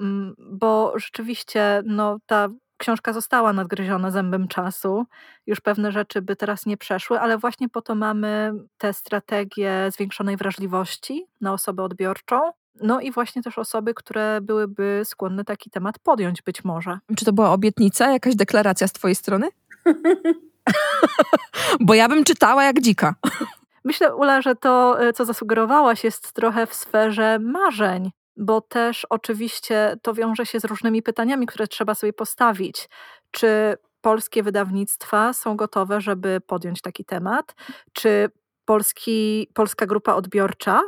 Mm, bo rzeczywiście no, ta książka została nadgryziona zębem czasu. Już pewne rzeczy by teraz nie przeszły, ale właśnie po to mamy tę strategię zwiększonej wrażliwości na osobę odbiorczą. No i właśnie też osoby, które byłyby skłonne taki temat podjąć być może. Czy to była obietnica, jakaś deklaracja z twojej strony? Bo ja bym czytała jak dzika. Myślę, Ula, że to, y, co zasugerowałaś, jest trochę w sferze marzeń, bo też oczywiście to wiąże się z różnymi pytaniami, które trzeba sobie postawić. Czy polskie wydawnictwa są gotowe, żeby podjąć taki temat? Czy polski, polska grupa odbiorcza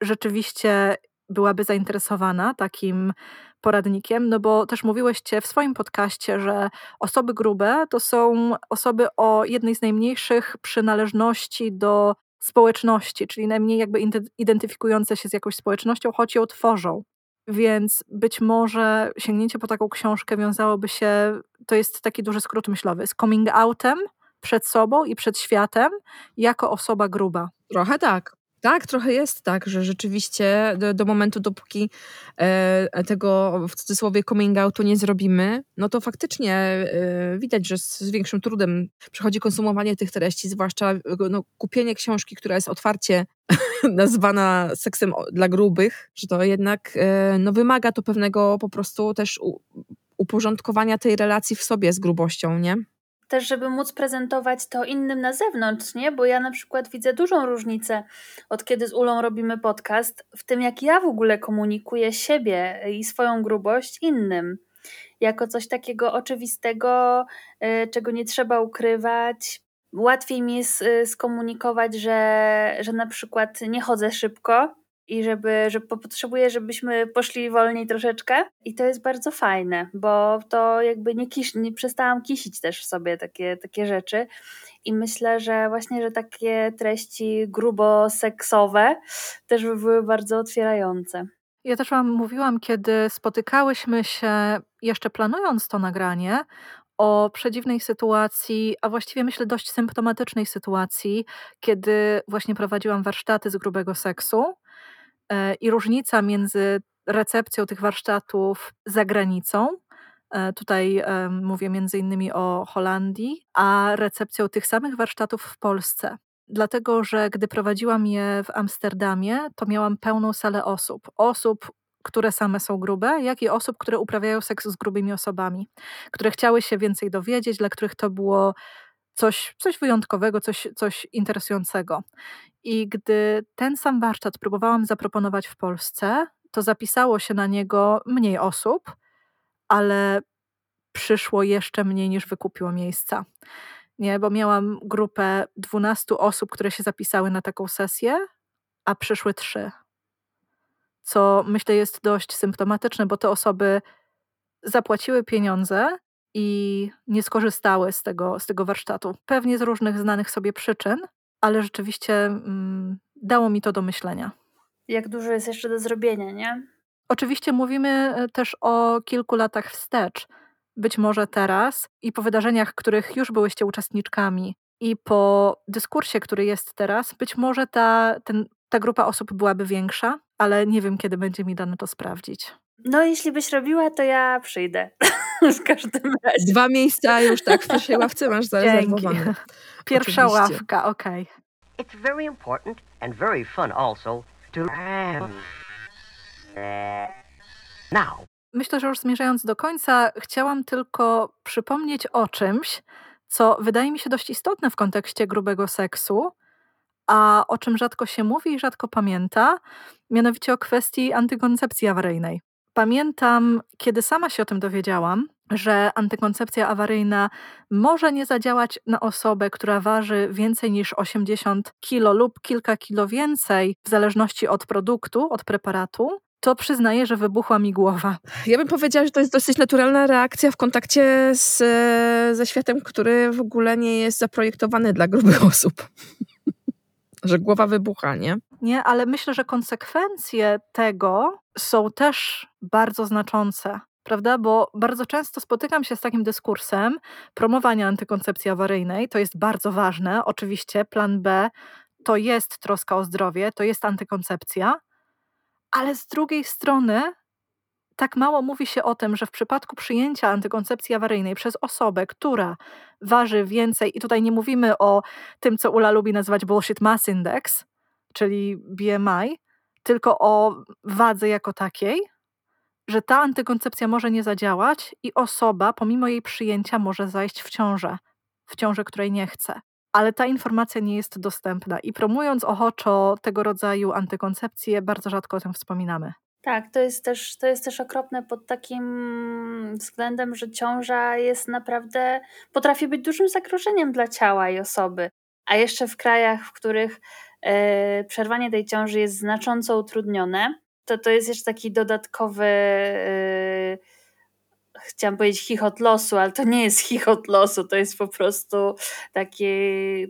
rzeczywiście byłaby zainteresowana takim poradnikiem? No bo też mówiłyście w swoim podcaście, że osoby grube to są osoby o jednej z najmniejszych przynależności do społeczności, czyli najmniej jakby ide- identyfikujące się z jakąś społecznością, choć ją tworzą. Więc być może sięgnięcie po taką książkę wiązałoby się, to jest taki duży skrót myślowy, z coming outem przed sobą i przed światem jako osoba gruba. Trochę tak. Tak, trochę jest tak, że rzeczywiście do, do momentu, dopóki e, tego w cudzysłowie coming outu nie zrobimy, no to faktycznie e, widać, że z, z większym trudem przychodzi konsumowanie tych treści, zwłaszcza no, kupienie książki, która jest otwarcie nazwana seksem dla grubych, że to jednak e, no, wymaga to pewnego po prostu też u, uporządkowania tej relacji w sobie z grubością, nie? Też, żeby móc prezentować to innym na zewnątrz, nie? Bo ja na przykład widzę dużą różnicę od kiedy z Ulą robimy podcast, w tym jak ja w ogóle komunikuję siebie i swoją grubość innym. Jako coś takiego oczywistego, y, czego nie trzeba ukrywać. Łatwiej mi jest y, skomunikować, że, że na przykład nie chodzę szybko i żeby, że potrzebuję, żebyśmy poszli wolniej troszeczkę. I to jest bardzo fajne, bo to jakby nie, kisz, nie przestałam kisić też w sobie takie, takie rzeczy. I myślę, że właśnie, że takie treści grubo seksowe też by były bardzo otwierające. Ja też Wam mówiłam, kiedy spotykałyśmy się, jeszcze planując to nagranie, o przedziwnej sytuacji, a właściwie myślę dość symptomatycznej sytuacji, kiedy właśnie prowadziłam warsztaty z grubego seksu i różnica między recepcją tych warsztatów za granicą, e, tutaj e, mówię między innymi o Holandii, a recepcją tych samych warsztatów w Polsce. Dlatego, że gdy prowadziłam je w Amsterdamie, to miałam pełną salę osób. Osób, które same są grube, jak i osób, które uprawiają seks z grubymi osobami, które chciały się więcej dowiedzieć, dla których to było coś, coś wyjątkowego, coś, coś interesującego. I gdy ten sam warsztat próbowałam zaproponować w Polsce, to zapisało się na niego mniej osób, ale przyszło jeszcze mniej niż wykupiło miejsca. Nie, bo miałam grupę 12 osób, które się zapisały na taką sesję, a przyszły trzy co myślę jest dość symptomatyczne, bo te osoby zapłaciły pieniądze i nie skorzystały z tego, z tego warsztatu. Pewnie z różnych znanych sobie przyczyn, ale rzeczywiście mm, dało mi to do myślenia. Jak dużo jest jeszcze do zrobienia, nie? Oczywiście mówimy e, też o kilku latach wstecz. Być może teraz i po wydarzeniach, których już byłyście uczestniczkami, i po dyskursie, który jest teraz, być może ta, ten, ta grupa osób byłaby większa, ale nie wiem, kiedy będzie mi dane to sprawdzić. No, jeśli byś robiła, to ja przyjdę. w każdym razie. Dwa miejsca już tak w pierwszej ławce masz zarezerwowane. Pierwsza Oczywiście. ławka, okej. It's very important and very fun also to now. Myślę, że już zmierzając do końca, chciałam tylko przypomnieć o czymś, co wydaje mi się dość istotne w kontekście grubego seksu, a o czym rzadko się mówi i rzadko pamięta, mianowicie o kwestii antykoncepcji awaryjnej. Pamiętam, kiedy sama się o tym dowiedziałam, że antykoncepcja awaryjna może nie zadziałać na osobę, która waży więcej niż 80 kg lub kilka kilo więcej, w zależności od produktu, od preparatu, to przyznaję, że wybuchła mi głowa. Ja bym powiedziała, że to jest dosyć naturalna reakcja w kontakcie z, ze światem, który w ogóle nie jest zaprojektowany dla grubych osób. Że głowa wybucha, nie? Nie, ale myślę, że konsekwencje tego są też bardzo znaczące. Prawda? Bo bardzo często spotykam się z takim dyskursem promowania antykoncepcji awaryjnej. To jest bardzo ważne. Oczywiście, plan B to jest troska o zdrowie, to jest antykoncepcja, ale z drugiej strony tak mało mówi się o tym, że w przypadku przyjęcia antykoncepcji awaryjnej przez osobę, która waży więcej, i tutaj nie mówimy o tym, co Ula lubi nazywać bullshit mass index, czyli BMI, tylko o wadze jako takiej, że ta antykoncepcja może nie zadziałać i osoba, pomimo jej przyjęcia, może zajść w ciążę, w ciążę, której nie chce. Ale ta informacja nie jest dostępna i promując ochoczo tego rodzaju antykoncepcję, bardzo rzadko o tym wspominamy. Tak, to jest, też, to jest też okropne pod takim względem, że ciąża jest naprawdę, potrafi być dużym zagrożeniem dla ciała i osoby. A jeszcze w krajach, w których e, przerwanie tej ciąży jest znacząco utrudnione, to to jest jeszcze taki dodatkowy, e, chciałam powiedzieć chichot losu, ale to nie jest chichot losu, to jest po prostu takie,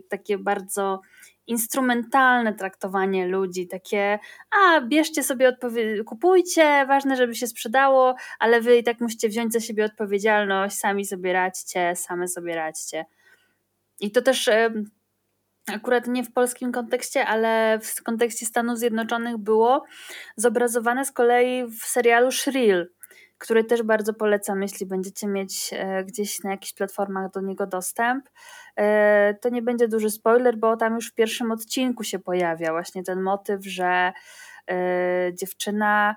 takie bardzo instrumentalne traktowanie ludzi, takie a bierzcie sobie, odpowie- kupujcie, ważne, żeby się sprzedało, ale wy i tak musicie wziąć za siebie odpowiedzialność, sami sobie radźcie, same sobie radźcie. I to też akurat nie w polskim kontekście, ale w kontekście Stanów Zjednoczonych było zobrazowane z kolei w serialu Shrill, który też bardzo polecam, jeśli będziecie mieć e, gdzieś na jakichś platformach do niego dostęp. E, to nie będzie duży spoiler, bo tam już w pierwszym odcinku się pojawia właśnie ten motyw, że e, dziewczyna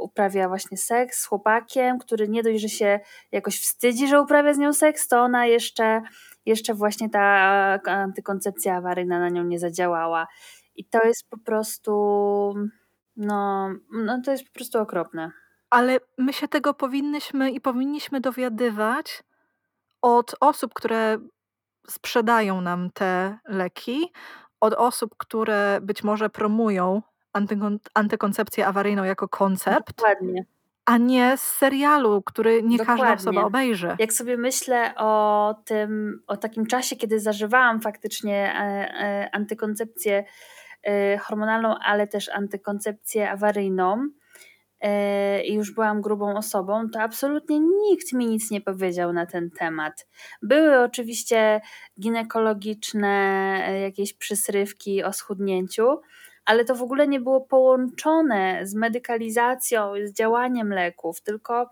uprawia właśnie seks z chłopakiem, który nie dość, że się jakoś wstydzi, że uprawia z nią seks, to ona jeszcze, jeszcze właśnie ta antykoncepcja awaryjna na nią nie zadziałała. I to jest po prostu, no, no to jest po prostu okropne. Ale my się tego powinnyśmy i powinniśmy dowiadywać od osób, które sprzedają nam te leki, od osób, które być może promują antykon- antykoncepcję awaryjną jako koncept, Dokładnie. a nie z serialu, który nie każda Dokładnie. osoba obejrzy. Jak sobie myślę o tym, o takim czasie, kiedy zażywałam faktycznie e, e, antykoncepcję e, hormonalną, ale też antykoncepcję awaryjną i już byłam grubą osobą, to absolutnie nikt mi nic nie powiedział na ten temat. Były oczywiście ginekologiczne e, jakieś przysrywki o schudnięciu, ale to w ogóle nie było połączone z medykalizacją, z działaniem leków, tylko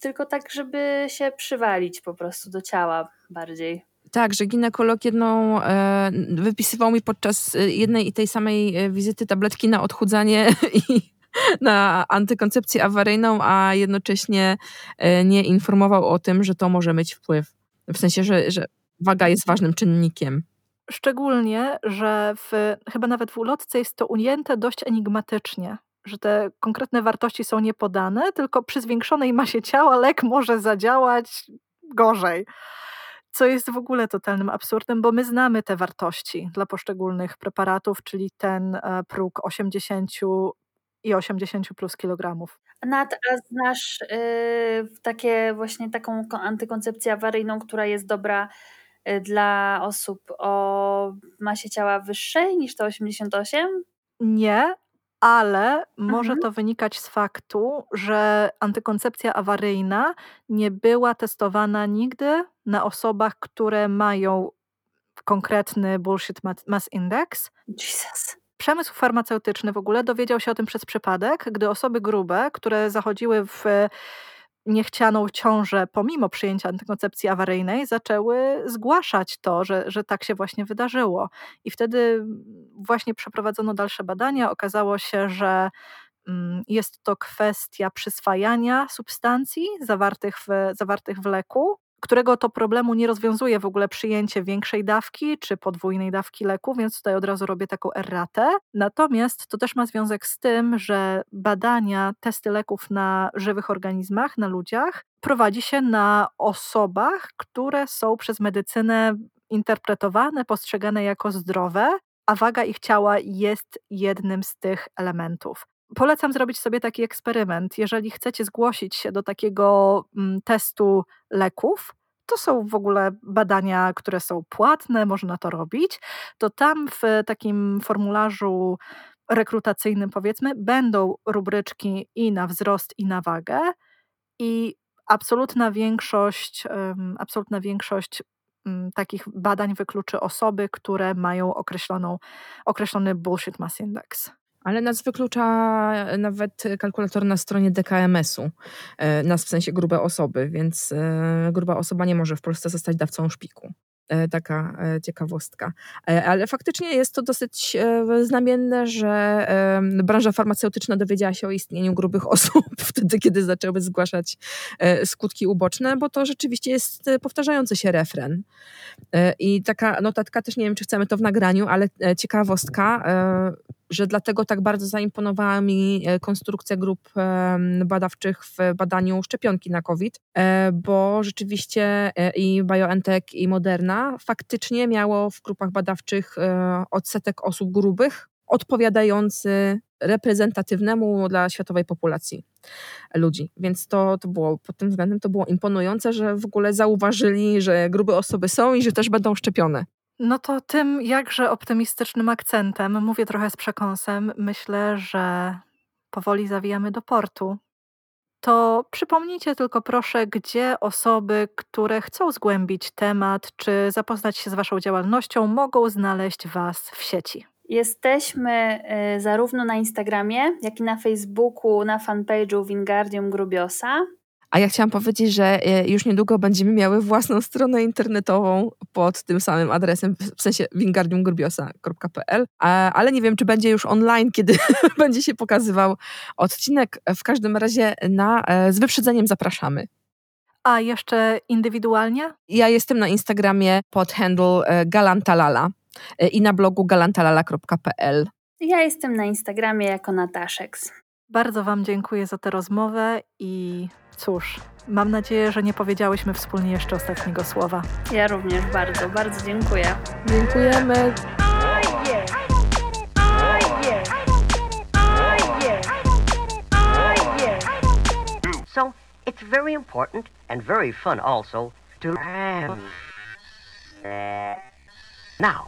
tylko tak, żeby się przywalić po prostu do ciała bardziej. Tak, że ginekolog jedną e, wypisywał mi podczas e, jednej i tej samej e, wizyty tabletki na odchudzanie i na antykoncepcję awaryjną, a jednocześnie e, nie informował o tym, że to może mieć wpływ. W sensie, że, że waga jest ważnym czynnikiem. Szczególnie, że w, chyba nawet w ulotce jest to ujęte dość enigmatycznie, że te konkretne wartości są niepodane, tylko przy zwiększonej masie ciała lek może zadziałać gorzej. Co jest w ogóle totalnym absurdem, bo my znamy te wartości dla poszczególnych preparatów, czyli ten e, próg 80 i 80 plus kilogramów. Nat, a znasz yy, takie właśnie taką ko- antykoncepcję awaryjną, która jest dobra y, dla osób o masie ciała wyższej niż to 88? Nie, ale może Mhm. to wynikać z faktu, że antykoncepcja awaryjna nie była testowana nigdy na osobach, które mają konkretny bullshit ma- mass index. Jesus. Przemysł farmaceutyczny w ogóle dowiedział się o tym przez przypadek, gdy osoby grube, które zachodziły w niechcianą ciążę pomimo przyjęcia antykoncepcji awaryjnej, zaczęły zgłaszać to, że, że tak się właśnie wydarzyło. I wtedy właśnie przeprowadzono dalsze badania. Okazało się, że mm, jest to kwestia przyswajania substancji zawartych w, zawartych w leku, którego to problemu nie rozwiązuje w ogóle przyjęcie większej dawki czy podwójnej dawki leku, więc tutaj od razu robię taką erratę. Natomiast to też ma związek z tym, że badania, testy leków na żywych organizmach, na ludziach, prowadzi się na osobach, które są przez medycynę interpretowane, postrzegane jako zdrowe, a waga ich ciała jest jednym z tych elementów. Polecam zrobić sobie taki eksperyment. Jeżeli chcecie zgłosić się do takiego mm, testu leków, to są w ogóle badania, które są płatne, można to robić, to tam w takim formularzu rekrutacyjnym, powiedzmy, będą rubryczki i na wzrost, i na wagę, i absolutna większość, absolutna większość mm, takich badań wykluczy osoby, które mają określoną, określony bullshit mass index. Ale nas wyklucza nawet kalkulator na stronie DKMS-u, e, nas w sensie grube osoby, więc e, gruba osoba nie może w Polsce zostać dawcą szpiku. E, Taka ciekawostka. Ale faktycznie jest to dosyć znamienne, że branża farmaceutyczna dowiedziała się o istnieniu grubych osób wtedy, kiedy zaczęły zgłaszać skutki uboczne, bo to rzeczywiście jest powtarzający się refren. I taka notatka, też nie wiem, czy chcemy to w nagraniu, ale ciekawostka, że dlatego tak bardzo zaimponowała mi e, konstrukcja grup badawczych w badaniu szczepionki na COVID, e, bo rzeczywiście e, i BioNTech i Moderna faktycznie miało w grupach badawczych odsetek osób grubych odpowiadający reprezentatywnemu dla światowej populacji ludzi. Więc to, to było pod tym względem to było imponujące, że w ogóle zauważyli, że grube osoby są i że też będą szczepione. No to tym jakże optymistycznym akcentem, mówię trochę z przekąsem, myślę, że powoli zawijamy do portu. To przypomnijcie tylko proszę, gdzie osoby, które chcą zgłębić temat czy zapoznać się z Waszą działalnością, mogą znaleźć Was w sieci. Jesteśmy y, zarówno na Instagramie, jak i na Facebooku, na fanpage'u Wingardium Grubiosa. A ja chciałam powiedzieć, że e, już niedługo będziemy miały własną stronę internetową pod tym samym adresem, w sensie wingardiumgrubbiosa.pl, A- ale nie wiem, czy będzie już online, kiedy będzie się pokazywał odcinek. W każdym razie na, e, z wyprzedzeniem zapraszamy. A jeszcze indywidualnie? Ja jestem na Instagramie pod handle e, galantalala i na blogu galantalala.pl. Ja jestem na Instagramie jako Nataszeks. Bardzo Wam dziękuję za tę rozmowę i Cóż, mam nadzieję, że nie powiedziałyśmy wspólnie jeszcze ostatniego słowa. Ja również bardzo, bardzo dziękuję. Dziękujemy. So it's very important and very fun also to. Now,